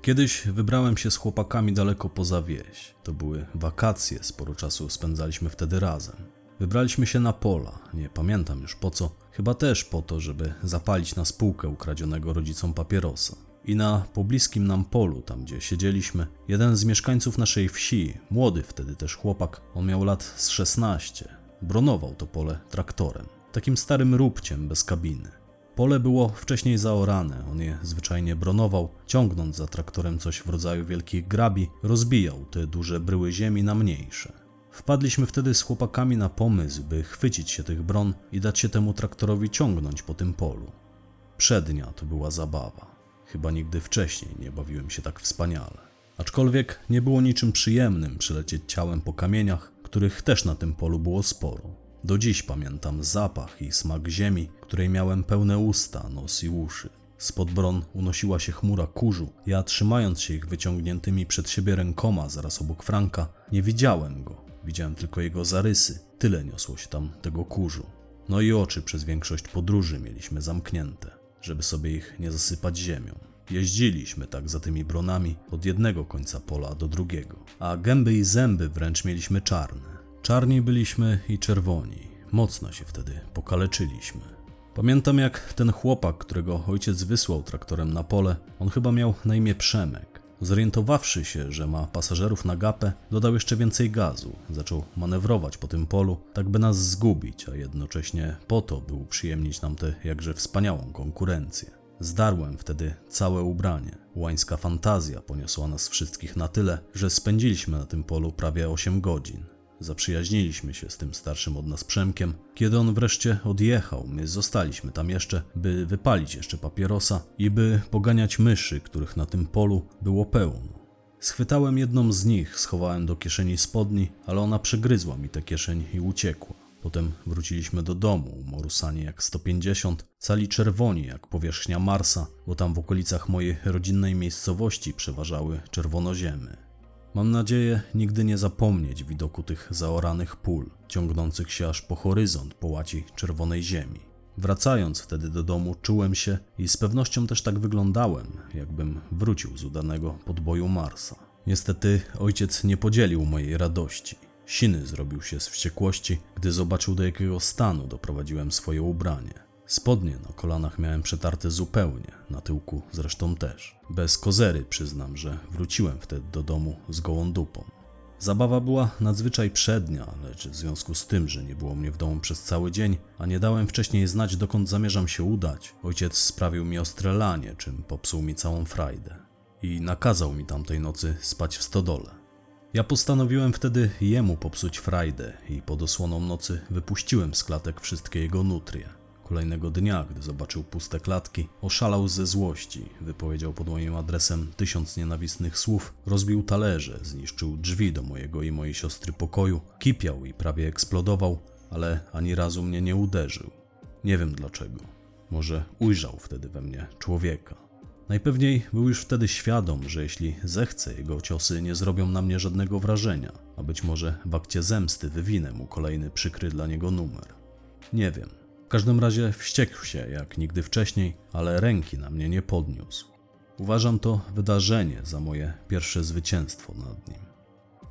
A: Kiedyś wybrałem się z chłopakami daleko poza wieś. To były wakacje, sporo czasu spędzaliśmy wtedy razem. Wybraliśmy się na pola, nie pamiętam już po co, chyba też po to, żeby zapalić na spółkę ukradzionego rodzicom papierosa. I na pobliskim nam polu, tam gdzie siedzieliśmy, jeden z mieszkańców naszej wsi, młody wtedy też chłopak, on miał lat z 16, bronował to pole traktorem, takim starym róbciem bez kabiny. Pole było wcześniej zaorane, on je zwyczajnie bronował, ciągnąc za traktorem coś w rodzaju wielkich grabi, rozbijał te duże bryły ziemi na mniejsze. Wpadliśmy wtedy z chłopakami na pomysł, by chwycić się tych bron i dać się temu traktorowi ciągnąć po tym polu. Przednia to była zabawa. Chyba nigdy wcześniej nie bawiłem się tak wspaniale. Aczkolwiek nie było niczym przyjemnym przylecieć ciałem po kamieniach, których też na tym polu było sporo. Do dziś pamiętam zapach i smak ziemi, której miałem pełne usta, nos i uszy. Spod bron unosiła się chmura kurzu. Ja, trzymając się ich wyciągniętymi przed siebie rękoma zaraz obok Franka, nie widziałem go. Widziałem tylko jego zarysy. Tyle niosło się tam tego kurzu. No i oczy przez większość podróży mieliśmy zamknięte żeby sobie ich nie zasypać ziemią. Jeździliśmy tak za tymi bronami od jednego końca pola do drugiego, a gęby i zęby wręcz mieliśmy czarne. Czarni byliśmy i czerwoni. mocno się wtedy pokaleczyliśmy. Pamiętam jak ten chłopak, którego ojciec wysłał traktorem na pole, on chyba miał na imię Przemek. Zorientowawszy się, że ma pasażerów na gapę, dodał jeszcze więcej gazu. Zaczął manewrować po tym polu, tak by nas zgubić, a jednocześnie po to, by uprzyjemnić nam tę jakże wspaniałą konkurencję. Zdarłem wtedy całe ubranie. Łańska fantazja poniosła nas wszystkich na tyle, że spędziliśmy na tym polu prawie 8 godzin. Zaprzyjaźniliśmy się z tym starszym od nas Przemkiem. Kiedy on wreszcie odjechał, my zostaliśmy tam jeszcze, by wypalić jeszcze papierosa i by poganiać myszy, których na tym polu było pełno. Schwytałem jedną z nich, schowałem do kieszeni spodni, ale ona przegryzła mi tę kieszeń i uciekła. Potem wróciliśmy do domu, umorusani jak 150, cali czerwoni jak powierzchnia Marsa, bo tam w okolicach mojej rodzinnej miejscowości przeważały czerwonoziemy. Mam nadzieję nigdy nie zapomnieć widoku tych zaoranych pól, ciągnących się aż po horyzont połaci czerwonej ziemi. Wracając wtedy do domu, czułem się i z pewnością też tak wyglądałem, jakbym wrócił z udanego podboju Marsa. Niestety ojciec nie podzielił mojej radości. Siny zrobił się z wściekłości, gdy zobaczył do jakiego stanu doprowadziłem swoje ubranie. Spodnie na kolanach miałem przetarte zupełnie, na tyłku zresztą też. Bez kozery przyznam, że wróciłem wtedy do domu z gołą dupą. Zabawa była nadzwyczaj przednia, lecz w związku z tym, że nie było mnie w domu przez cały dzień, a nie dałem wcześniej znać, dokąd zamierzam się udać, ojciec sprawił mi ostrelanie, czym popsuł mi całą frajdę. I nakazał mi tamtej nocy spać w stodole. Ja postanowiłem wtedy jemu popsuć frajdę i pod osłoną nocy wypuściłem z klatek wszystkie jego nutrie. Kolejnego dnia, gdy zobaczył puste klatki, oszalał ze złości, wypowiedział pod moim adresem tysiąc nienawistnych słów, rozbił talerze, zniszczył drzwi do mojego i mojej siostry pokoju, kipiał i prawie eksplodował, ale ani razu mnie nie uderzył. Nie wiem dlaczego. Może ujrzał wtedy we mnie człowieka. Najpewniej był już wtedy świadom, że jeśli zechce, jego ciosy nie zrobią na mnie żadnego wrażenia, a być może w akcie zemsty wywinę mu kolejny przykry dla niego numer. Nie wiem. Każdym razie wściekł się jak nigdy wcześniej, ale ręki na mnie nie podniósł. Uważam to wydarzenie za moje pierwsze zwycięstwo nad nim.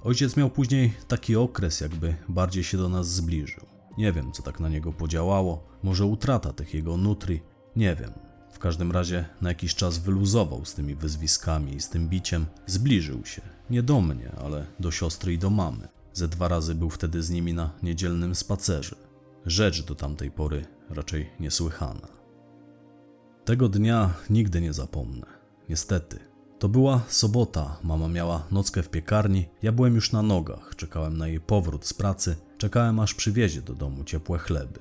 A: Ojciec miał później taki okres, jakby bardziej się do nas zbliżył. Nie wiem, co tak na niego podziałało, może utrata tych jego nutri, nie wiem. W każdym razie na jakiś czas wyluzował z tymi wyzwiskami i z tym biciem, zbliżył się. Nie do mnie, ale do siostry i do mamy. Ze dwa razy był wtedy z nimi na niedzielnym spacerze. Rzecz do tamtej pory raczej niesłychana. Tego dnia nigdy nie zapomnę. Niestety. To była sobota, mama miała nockę w piekarni, ja byłem już na nogach, czekałem na jej powrót z pracy, czekałem aż przywiezie do domu ciepłe chleby.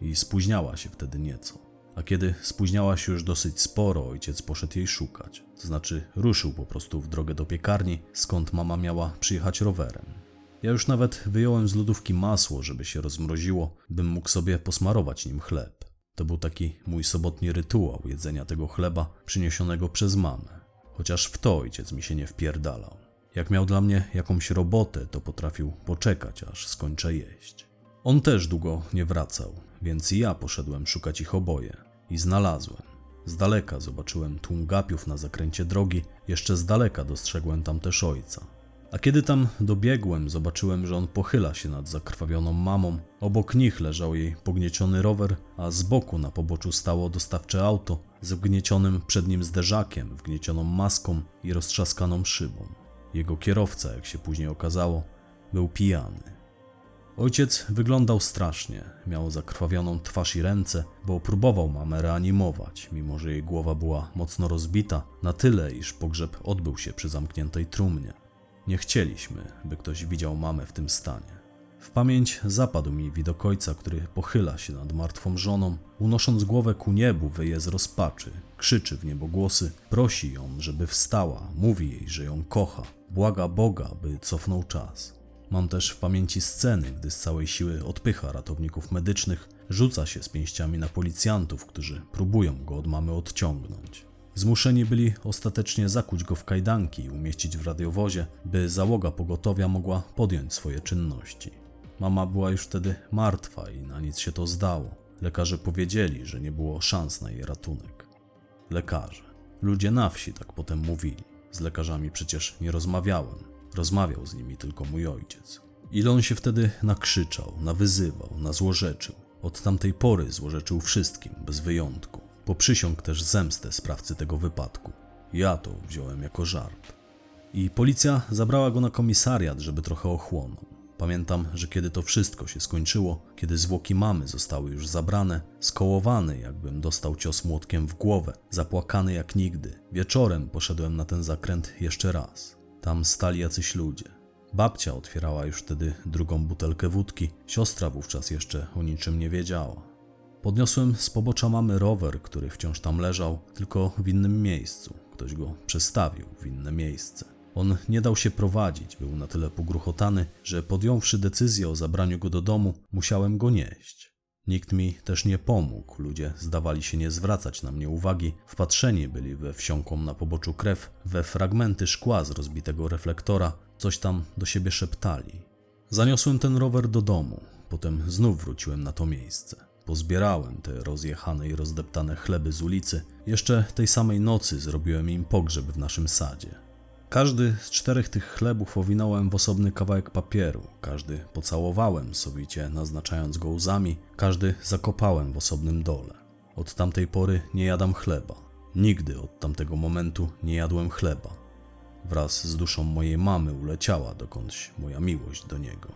A: I spóźniała się wtedy nieco. A kiedy spóźniała się już dosyć sporo, ojciec poszedł jej szukać. To znaczy ruszył po prostu w drogę do piekarni, skąd mama miała przyjechać rowerem. Ja już nawet wyjąłem z lodówki masło, żeby się rozmroziło, bym mógł sobie posmarować nim chleb. To był taki mój sobotni rytuał jedzenia tego chleba przyniesionego przez mamę. Chociaż w to ojciec mi się nie wpierdalał. Jak miał dla mnie jakąś robotę, to potrafił poczekać, aż skończę jeść. On też długo nie wracał, więc i ja poszedłem szukać ich oboje. I znalazłem. Z daleka zobaczyłem tłum gapiów na zakręcie drogi, jeszcze z daleka dostrzegłem tam też ojca. A kiedy tam dobiegłem, zobaczyłem, że on pochyla się nad zakrwawioną mamą. Obok nich leżał jej pognieciony rower, a z boku na poboczu stało dostawcze auto z wgniecionym przed nim zderzakiem, wgniecioną maską i roztrzaskaną szybą. Jego kierowca, jak się później okazało, był pijany. Ojciec wyglądał strasznie. Miał zakrwawioną twarz i ręce, bo próbował mamę reanimować, mimo że jej głowa była mocno rozbita, na tyle, iż pogrzeb odbył się przy zamkniętej trumnie. Nie chcieliśmy, by ktoś widział mamę w tym stanie. W pamięć zapadł mi widok ojca, który pochyla się nad martwą żoną, unosząc głowę ku niebu, wyje z rozpaczy, krzyczy w niebo głosy, prosi ją, żeby wstała, mówi jej, że ją kocha, błaga Boga, by cofnął czas. Mam też w pamięci sceny, gdy z całej siły odpycha ratowników medycznych, rzuca się z pięściami na policjantów, którzy próbują go od mamy odciągnąć. Zmuszeni byli ostatecznie zakuć go w kajdanki i umieścić w radiowozie, by załoga pogotowia mogła podjąć swoje czynności. Mama była już wtedy martwa i na nic się to zdało. Lekarze powiedzieli, że nie było szans na jej ratunek. Lekarze. Ludzie na wsi tak potem mówili. Z lekarzami przecież nie rozmawiałem. Rozmawiał z nimi tylko mój ojciec. Ile on się wtedy nakrzyczał, nawyzywał, nazłorzeczył. Od tamtej pory złorzeczył wszystkim, bez wyjątku. Poprzysiągł też zemstę sprawcy tego wypadku. Ja to wziąłem jako żart. I policja zabrała go na komisariat, żeby trochę ochłonął. Pamiętam, że kiedy to wszystko się skończyło, kiedy zwłoki mamy zostały już zabrane, skołowany, jakbym dostał cios młotkiem w głowę, zapłakany jak nigdy, wieczorem poszedłem na ten zakręt jeszcze raz. Tam stali jacyś ludzie. Babcia otwierała już wtedy drugą butelkę wódki, siostra wówczas jeszcze o niczym nie wiedziała. Podniosłem z pobocza mamy rower, który wciąż tam leżał, tylko w innym miejscu. Ktoś go przestawił w inne miejsce. On nie dał się prowadzić, był na tyle pogruchotany, że podjąwszy decyzję o zabraniu go do domu, musiałem go nieść. Nikt mi też nie pomógł, ludzie zdawali się nie zwracać na mnie uwagi, wpatrzeni byli we wsiąkłą na poboczu krew, we fragmenty szkła z rozbitego reflektora, coś tam do siebie szeptali. Zaniosłem ten rower do domu, potem znów wróciłem na to miejsce. Pozbierałem te rozjechane i rozdeptane chleby z ulicy. Jeszcze tej samej nocy zrobiłem im pogrzeb w naszym sadzie. Każdy z czterech tych chlebów owinąłem w osobny kawałek papieru, każdy pocałowałem sowicie, naznaczając go łzami, każdy zakopałem w osobnym dole. Od tamtej pory nie jadam chleba. Nigdy od tamtego momentu nie jadłem chleba. Wraz z duszą mojej mamy uleciała dokądś moja miłość do niego.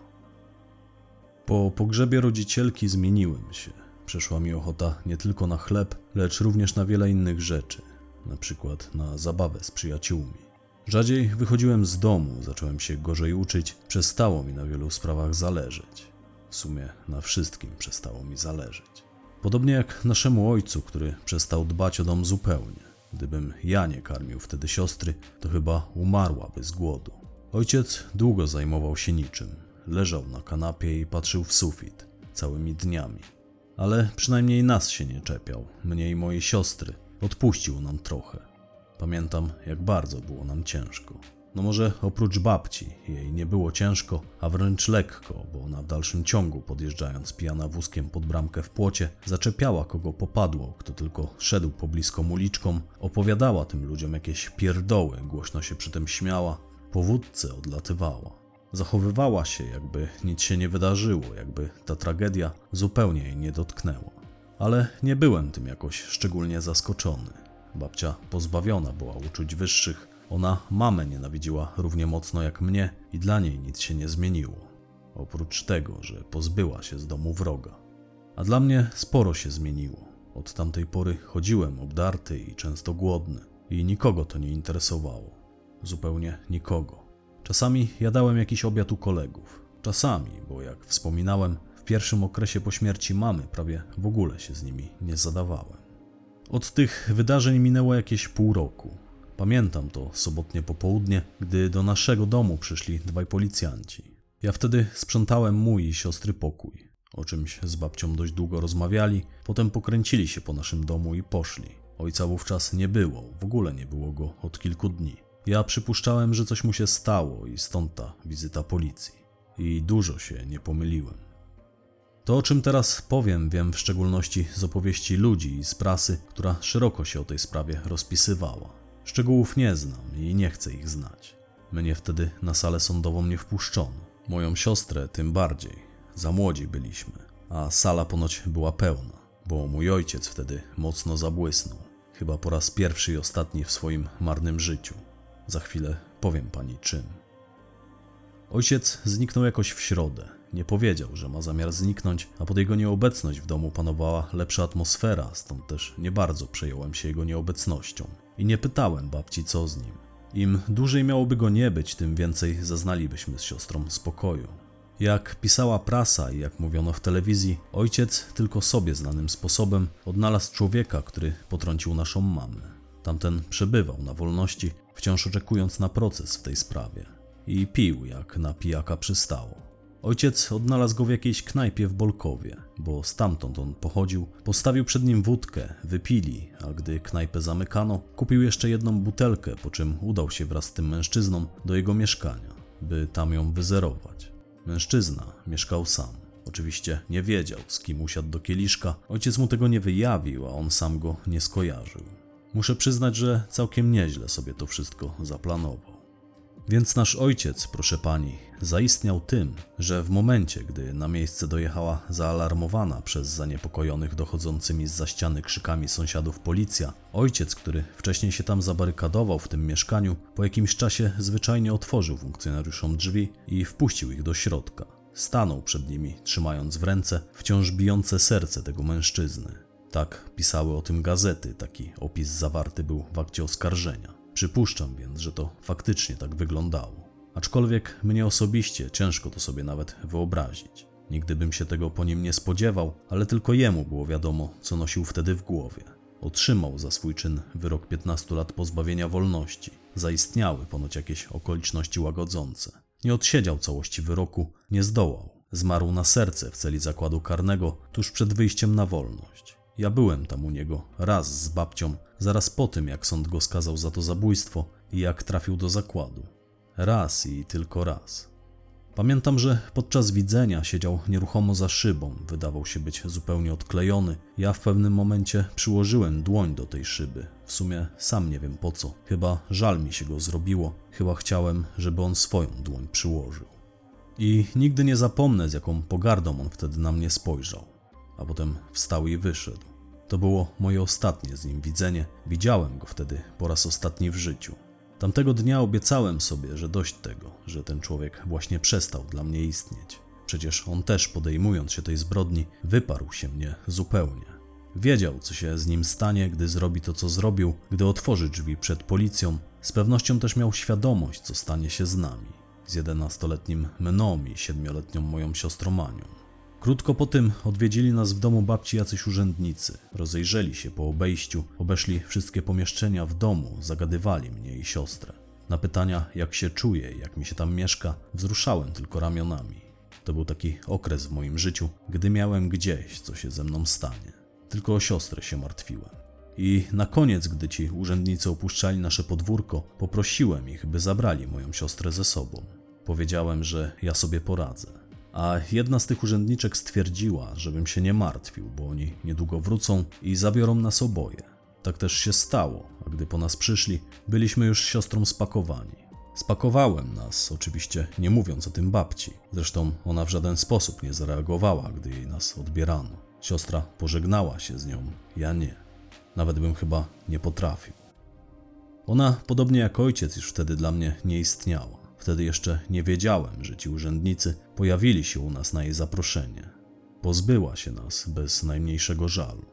A: Po pogrzebie rodzicielki zmieniłem się. Przeszła mi ochota nie tylko na chleb, lecz również na wiele innych rzeczy, na przykład na zabawę z przyjaciółmi. Rzadziej wychodziłem z domu, zacząłem się gorzej uczyć, przestało mi na wielu sprawach zależeć. W sumie na wszystkim przestało mi zależeć. Podobnie jak naszemu ojcu, który przestał dbać o dom zupełnie. Gdybym ja nie karmił wtedy siostry, to chyba umarłaby z głodu. Ojciec długo zajmował się niczym. Leżał na kanapie i patrzył w sufit całymi dniami. Ale przynajmniej nas się nie czepiał, mnie i mojej siostry. Odpuścił nam trochę. Pamiętam, jak bardzo było nam ciężko. No może oprócz babci, jej nie było ciężko, a wręcz lekko, bo ona w dalszym ciągu, podjeżdżając pijana wózkiem pod bramkę w płocie, zaczepiała kogo popadło, kto tylko szedł pobliską uliczką, opowiadała tym ludziom jakieś pierdoły, głośno się przy tym śmiała, po wódce odlatywała. Zachowywała się, jakby nic się nie wydarzyło, jakby ta tragedia zupełnie jej nie dotknęła. Ale nie byłem tym jakoś szczególnie zaskoczony. Babcia pozbawiona była uczuć wyższych, ona mamę nienawidziła równie mocno jak mnie i dla niej nic się nie zmieniło. Oprócz tego, że pozbyła się z domu wroga. A dla mnie sporo się zmieniło. Od tamtej pory chodziłem obdarty i często głodny i nikogo to nie interesowało. Zupełnie nikogo. Czasami jadałem jakiś obiad u kolegów. Czasami, bo jak wspominałem, w pierwszym okresie po śmierci mamy prawie w ogóle się z nimi nie zadawałem. Od tych wydarzeń minęło jakieś pół roku. Pamiętam to sobotnie popołudnie, gdy do naszego domu przyszli dwaj policjanci. Ja wtedy sprzątałem mój i siostry pokój. O czymś z babcią dość długo rozmawiali, potem pokręcili się po naszym domu i poszli. Ojca wówczas nie było, w ogóle nie było go od kilku dni. Ja przypuszczałem, że coś mu się stało i stąd ta wizyta policji. I dużo się nie pomyliłem. To, o czym teraz powiem, wiem w szczególności z opowieści ludzi i z prasy, która szeroko się o tej sprawie rozpisywała. Szczegółów nie znam i nie chcę ich znać. Mnie wtedy na salę sądową nie wpuszczono. Moją siostrę tym bardziej. Za młodzi byliśmy, a sala ponoć była pełna, bo mój ojciec wtedy mocno zabłysnął. Chyba po raz pierwszy i ostatni w swoim marnym życiu. Za chwilę powiem pani czym. Ojciec zniknął jakoś w środę. Nie powiedział, że ma zamiar zniknąć, a pod jego nieobecność w domu panowała lepsza atmosfera, stąd też nie bardzo przejąłem się jego nieobecnością. I nie pytałem babci, co z nim. Im dłużej miałoby go nie być, tym więcej zaznalibyśmy z siostrą spokoju. Jak pisała prasa i jak mówiono w telewizji, ojciec tylko sobie znanym sposobem odnalazł człowieka, który potrącił naszą mamę. Tamten przebywał na wolności, wciąż oczekując na proces w tej sprawie. I pił, jak na pijaka przystało. Ojciec odnalazł go w jakiejś knajpie w Bolkowie, bo stamtąd on pochodził. Postawił przed nim wódkę, wypili, a gdy knajpę zamykano, kupił jeszcze jedną butelkę, po czym udał się wraz z tym mężczyzną do jego mieszkania, by tam ją wyzerować. Mężczyzna mieszkał sam. Oczywiście nie wiedział, z kim usiadł do kieliszka. Ojciec mu tego nie wyjawił, a on sam go nie skojarzył. Muszę przyznać, że całkiem nieźle sobie to wszystko zaplanował. Więc nasz ojciec, proszę pani, zaistniał tym, że w momencie, gdy na miejsce dojechała zaalarmowana przez zaniepokojonych dochodzącymi z za ściany krzykami sąsiadów policja, ojciec, który wcześniej się tam zabarykadował w tym mieszkaniu, po jakimś czasie zwyczajnie otworzył funkcjonariuszom drzwi i wpuścił ich do środka. Stanął przed nimi, trzymając w ręce wciąż bijące serce tego mężczyzny. Tak pisały o tym gazety, taki opis zawarty był w akcie oskarżenia. Przypuszczam więc, że to faktycznie tak wyglądało. Aczkolwiek mnie osobiście ciężko to sobie nawet wyobrazić. Nigdy bym się tego po nim nie spodziewał, ale tylko jemu było wiadomo, co nosił wtedy w głowie. Otrzymał za swój czyn wyrok 15 lat pozbawienia wolności. Zaistniały ponoć jakieś okoliczności łagodzące. Nie odsiedział całości wyroku, nie zdołał. Zmarł na serce w celi zakładu karnego tuż przed wyjściem na wolność. Ja byłem tam u niego raz z babcią, zaraz po tym, jak sąd go skazał za to zabójstwo i jak trafił do zakładu. Raz i tylko raz. Pamiętam, że podczas widzenia siedział nieruchomo za szybą, wydawał się być zupełnie odklejony. Ja w pewnym momencie przyłożyłem dłoń do tej szyby. W sumie sam nie wiem po co. Chyba żal mi się go zrobiło. Chyba chciałem, żeby on swoją dłoń przyłożył. I nigdy nie zapomnę, z jaką pogardą on wtedy na mnie spojrzał. A potem wstał i wyszedł. To było moje ostatnie z nim widzenie. Widziałem go wtedy po raz ostatni w życiu. Tamtego dnia obiecałem sobie, że dość tego, że ten człowiek właśnie przestał dla mnie istnieć. Przecież on też, podejmując się tej zbrodni, wyparł się mnie zupełnie. Wiedział, co się z nim stanie, gdy zrobi to, co zrobił, gdy otworzy drzwi przed policją. Z pewnością też miał świadomość, co stanie się z nami, z jedenastoletnim mną i siedmioletnią moją siostrą Manią. Krótko po tym odwiedzili nas w domu babci jacyś urzędnicy. Rozejrzeli się po obejściu, obeszli wszystkie pomieszczenia w domu, zagadywali mnie i siostrę. Na pytania, jak się czuję jak mi się tam mieszka, wzruszałem tylko ramionami. To był taki okres w moim życiu, gdy miałem gdzieś, co się ze mną stanie. Tylko o siostrę się martwiłem. I na koniec, gdy ci urzędnicy opuszczali nasze podwórko, poprosiłem ich, by zabrali moją siostrę ze sobą. Powiedziałem, że ja sobie poradzę a jedna z tych urzędniczek stwierdziła, żebym się nie martwił, bo oni niedługo wrócą i zabiorą nas oboje. Tak też się stało, a gdy po nas przyszli, byliśmy już z siostrą spakowani. Spakowałem nas, oczywiście nie mówiąc o tym babci. Zresztą ona w żaden sposób nie zareagowała, gdy jej nas odbierano. Siostra pożegnała się z nią, ja nie. Nawet bym chyba nie potrafił. Ona, podobnie jak ojciec, już wtedy dla mnie nie istniała. Wtedy jeszcze nie wiedziałem, że ci urzędnicy pojawili się u nas na jej zaproszenie. Pozbyła się nas bez najmniejszego żalu.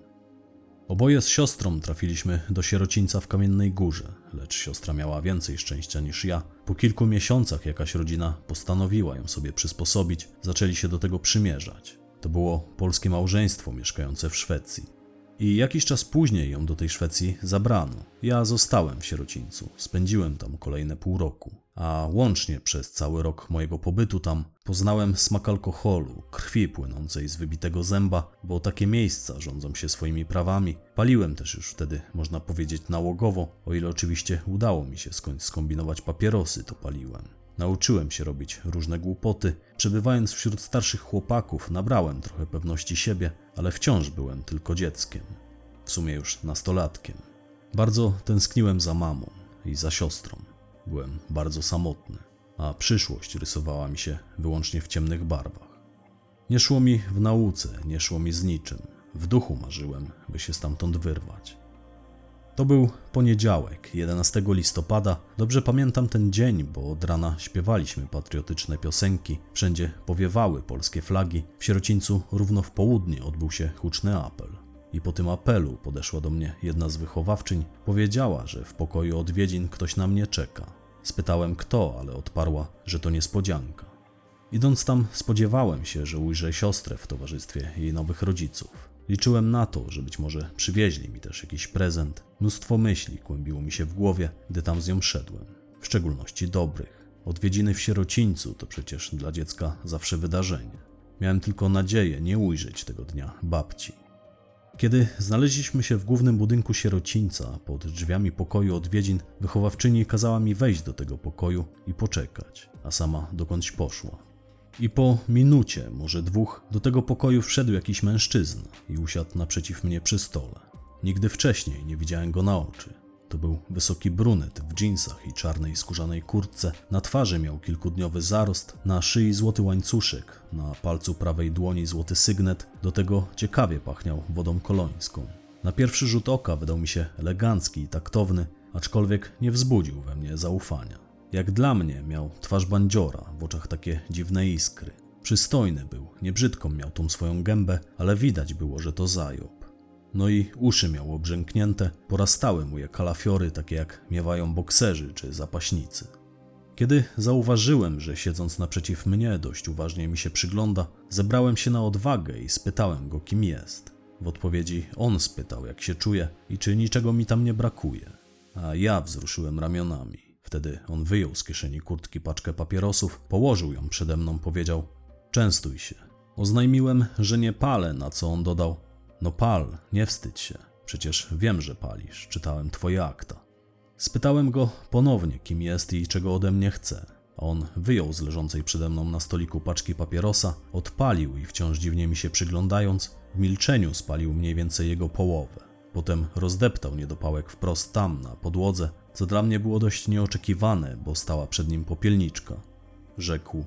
A: Oboje z siostrą trafiliśmy do sierocińca w Kamiennej Górze, lecz siostra miała więcej szczęścia niż ja. Po kilku miesiącach jakaś rodzina postanowiła ją sobie przysposobić, zaczęli się do tego przymierzać. To było polskie małżeństwo mieszkające w Szwecji. I jakiś czas później ją do tej Szwecji zabrano. Ja zostałem w sierocińcu, spędziłem tam kolejne pół roku a łącznie przez cały rok mojego pobytu tam poznałem smak alkoholu, krwi płynącej z wybitego zęba, bo takie miejsca rządzą się swoimi prawami. Paliłem też już wtedy, można powiedzieć, nałogowo, o ile oczywiście udało mi się skądś skombinować papierosy, to paliłem. Nauczyłem się robić różne głupoty. Przebywając wśród starszych chłopaków, nabrałem trochę pewności siebie, ale wciąż byłem tylko dzieckiem. W sumie już nastolatkiem. Bardzo tęskniłem za mamą i za siostrą. Byłem bardzo samotny, a przyszłość rysowała mi się wyłącznie w ciemnych barwach. Nie szło mi w nauce, nie szło mi z niczym. W duchu marzyłem, by się stamtąd wyrwać. To był poniedziałek, 11 listopada. Dobrze pamiętam ten dzień, bo od rana śpiewaliśmy patriotyczne piosenki, wszędzie powiewały polskie flagi. W sierocińcu równo w południe odbył się huczny apel. I po tym apelu podeszła do mnie jedna z wychowawczyń. Powiedziała, że w pokoju odwiedzin ktoś na mnie czeka. Spytałem kto, ale odparła, że to niespodzianka. Idąc tam, spodziewałem się, że ujrzę siostrę w towarzystwie jej nowych rodziców. Liczyłem na to, że być może przywieźli mi też jakiś prezent. Mnóstwo myśli kłębiło mi się w głowie, gdy tam z nią szedłem, w szczególności dobrych. Odwiedziny w sierocińcu to przecież dla dziecka zawsze wydarzenie. Miałem tylko nadzieję nie ujrzeć tego dnia babci. Kiedy znaleźliśmy się w głównym budynku sierocińca, pod drzwiami pokoju odwiedzin, wychowawczyni kazała mi wejść do tego pokoju i poczekać, a sama dokądś poszła. I po minucie, może dwóch, do tego pokoju wszedł jakiś mężczyzna i usiadł naprzeciw mnie przy stole. Nigdy wcześniej nie widziałem go na oczy. To był wysoki brunet w dżinsach i czarnej skórzanej kurtce. Na twarzy miał kilkudniowy zarost, na szyi złoty łańcuszek, na palcu prawej dłoni złoty sygnet, do tego ciekawie pachniał wodą kolońską. Na pierwszy rzut oka wydał mi się elegancki i taktowny, aczkolwiek nie wzbudził we mnie zaufania. Jak dla mnie miał twarz bandziora, w oczach takie dziwne iskry. Przystojny był, niebrzydką miał tą swoją gębę, ale widać było, że to zajob. No i uszy miał obrzęknięte, porastały mu je kalafiory, takie jak miewają bokserzy czy zapaśnicy. Kiedy zauważyłem, że siedząc naprzeciw mnie dość uważnie mi się przygląda, zebrałem się na odwagę i spytałem go, kim jest. W odpowiedzi on spytał, jak się czuje i czy niczego mi tam nie brakuje. A ja wzruszyłem ramionami. Wtedy on wyjął z kieszeni kurtki paczkę papierosów, położył ją przede mną, powiedział: Częstuj się. Oznajmiłem, że nie palę, na co on dodał: No pal, nie wstydź się. Przecież wiem, że palisz, czytałem twoje akta. Spytałem go ponownie, kim jest i czego ode mnie chce. On wyjął z leżącej przede mną na stoliku paczki papierosa, odpalił i wciąż dziwnie mi się przyglądając, w milczeniu spalił mniej więcej jego połowę. Potem rozdeptał niedopałek wprost tam, na podłodze, co dla mnie było dość nieoczekiwane, bo stała przed nim popielniczka. Rzekł: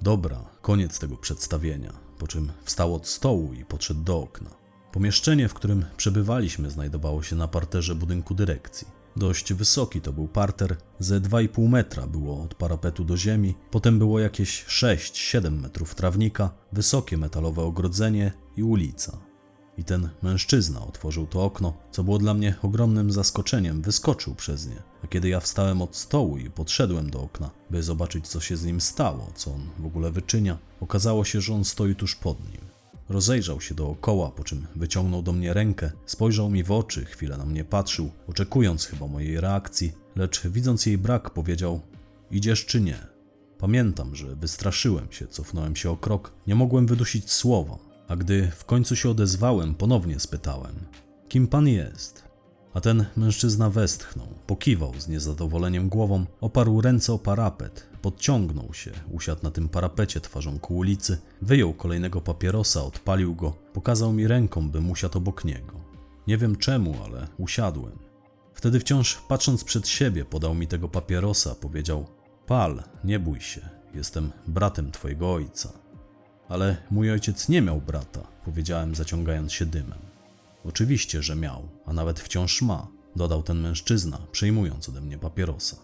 A: Dobra, koniec tego przedstawienia, po czym wstał od stołu i podszedł do okna. Pomieszczenie, w którym przebywaliśmy, znajdowało się na parterze budynku dyrekcji. Dość wysoki to był parter, ze 2,5 metra było od parapetu do ziemi, potem było jakieś 6-7 metrów trawnika, wysokie metalowe ogrodzenie i ulica. I ten mężczyzna otworzył to okno, co było dla mnie ogromnym zaskoczeniem, wyskoczył przez nie. A kiedy ja wstałem od stołu i podszedłem do okna, by zobaczyć, co się z nim stało, co on w ogóle wyczynia, okazało się, że on stoi tuż pod nim. Rozejrzał się dookoła, po czym wyciągnął do mnie rękę, spojrzał mi w oczy, chwilę na mnie patrzył, oczekując chyba mojej reakcji, lecz widząc jej brak, powiedział: Idziesz czy nie? Pamiętam, że wystraszyłem się, cofnąłem się o krok, nie mogłem wydusić słowa, a gdy w końcu się odezwałem, ponownie spytałem: Kim pan jest? A ten mężczyzna westchnął, pokiwał z niezadowoleniem głową, oparł ręce o parapet, podciągnął się, usiadł na tym parapecie twarzą ku ulicy, wyjął kolejnego papierosa, odpalił go, pokazał mi ręką, bym usiadł obok niego. Nie wiem czemu, ale usiadłem. Wtedy wciąż patrząc przed siebie, podał mi tego papierosa, powiedział: Pal, nie bój się, jestem bratem twojego ojca. Ale mój ojciec nie miał brata, powiedziałem, zaciągając się dymem. Oczywiście, że miał, a nawet wciąż ma, dodał ten mężczyzna, przejmując ode mnie papierosa.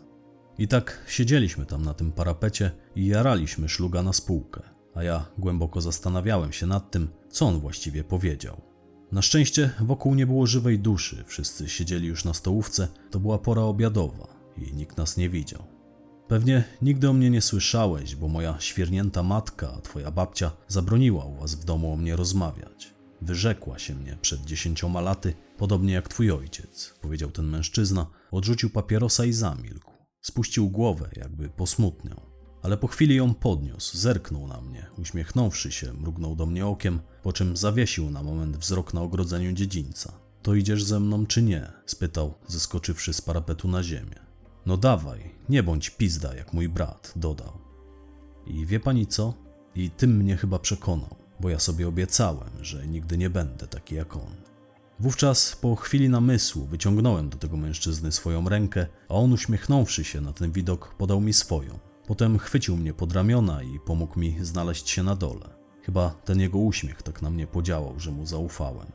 A: I tak siedzieliśmy tam na tym parapecie i jaraliśmy szluga na spółkę, a ja głęboko zastanawiałem się nad tym, co on właściwie powiedział. Na szczęście wokół nie było żywej duszy, wszyscy siedzieli już na stołówce, to była pora obiadowa i nikt nas nie widział. Pewnie nigdy o mnie nie słyszałeś, bo moja świernięta matka, twoja babcia, zabroniła u was w domu o mnie rozmawiać. Wyrzekła się mnie przed dziesięcioma laty, podobnie jak twój ojciec, powiedział ten mężczyzna, odrzucił papierosa i zamilkł. Spuścił głowę, jakby posmutniał. Ale po chwili ją podniósł, zerknął na mnie, uśmiechnąwszy się, mrugnął do mnie okiem, po czym zawiesił na moment wzrok na ogrodzeniu dziedzińca. To idziesz ze mną czy nie? spytał, zeskoczywszy z parapetu na ziemię. No dawaj, nie bądź pizda jak mój brat, dodał. I wie pani co? I tym mnie chyba przekonał, bo ja sobie obiecałem, że nigdy nie będę taki jak on. Wówczas po chwili namysłu wyciągnąłem do tego mężczyzny swoją rękę, a on uśmiechnąwszy się na ten widok podał mi swoją. Potem chwycił mnie pod ramiona i pomógł mi znaleźć się na dole. Chyba ten jego uśmiech tak na mnie podziałał, że mu zaufałem.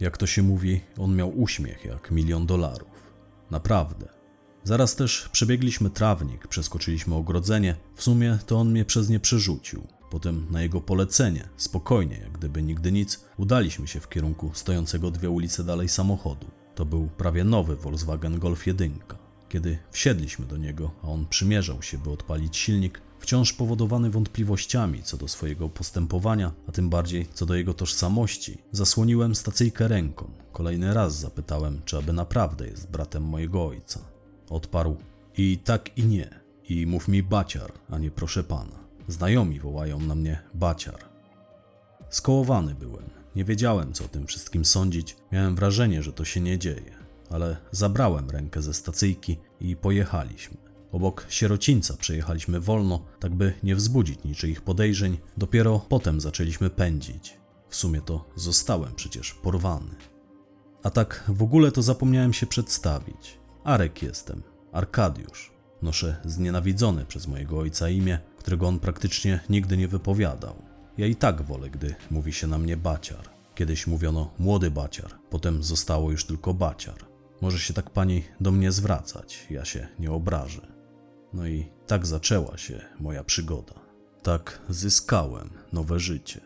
A: Jak to się mówi, on miał uśmiech jak milion dolarów. Naprawdę. Zaraz też przebiegliśmy trawnik, przeskoczyliśmy ogrodzenie. W sumie to on mnie przez nie przerzucił. Potem na jego polecenie, spokojnie, jak gdyby nigdy nic, udaliśmy się w kierunku stojącego dwie ulice dalej samochodu. To był prawie nowy Volkswagen Golf 1. Kiedy wsiedliśmy do niego, a on przymierzał się, by odpalić silnik, wciąż powodowany wątpliwościami co do swojego postępowania, a tym bardziej co do jego tożsamości, zasłoniłem stacyjkę ręką. Kolejny raz zapytałem, czy aby naprawdę jest bratem mojego ojca. Odparł i tak i nie. I mów mi baciar, a nie proszę pana. Znajomi wołają na mnie baciar. Skołowany byłem. Nie wiedziałem, co o tym wszystkim sądzić. Miałem wrażenie, że to się nie dzieje. Ale zabrałem rękę ze stacyjki i pojechaliśmy. Obok sierocińca przejechaliśmy wolno, tak by nie wzbudzić niczyich podejrzeń. Dopiero potem zaczęliśmy pędzić. W sumie to zostałem przecież porwany. A tak w ogóle to zapomniałem się przedstawić. Arek jestem, Arkadiusz. Noszę znienawidzone przez mojego ojca imię, którego on praktycznie nigdy nie wypowiadał. Ja i tak wolę, gdy mówi się na mnie baciar. Kiedyś mówiono młody baciar, potem zostało już tylko baciar. Może się tak pani do mnie zwracać, ja się nie obrażę. No i tak zaczęła się moja przygoda. Tak zyskałem nowe życie.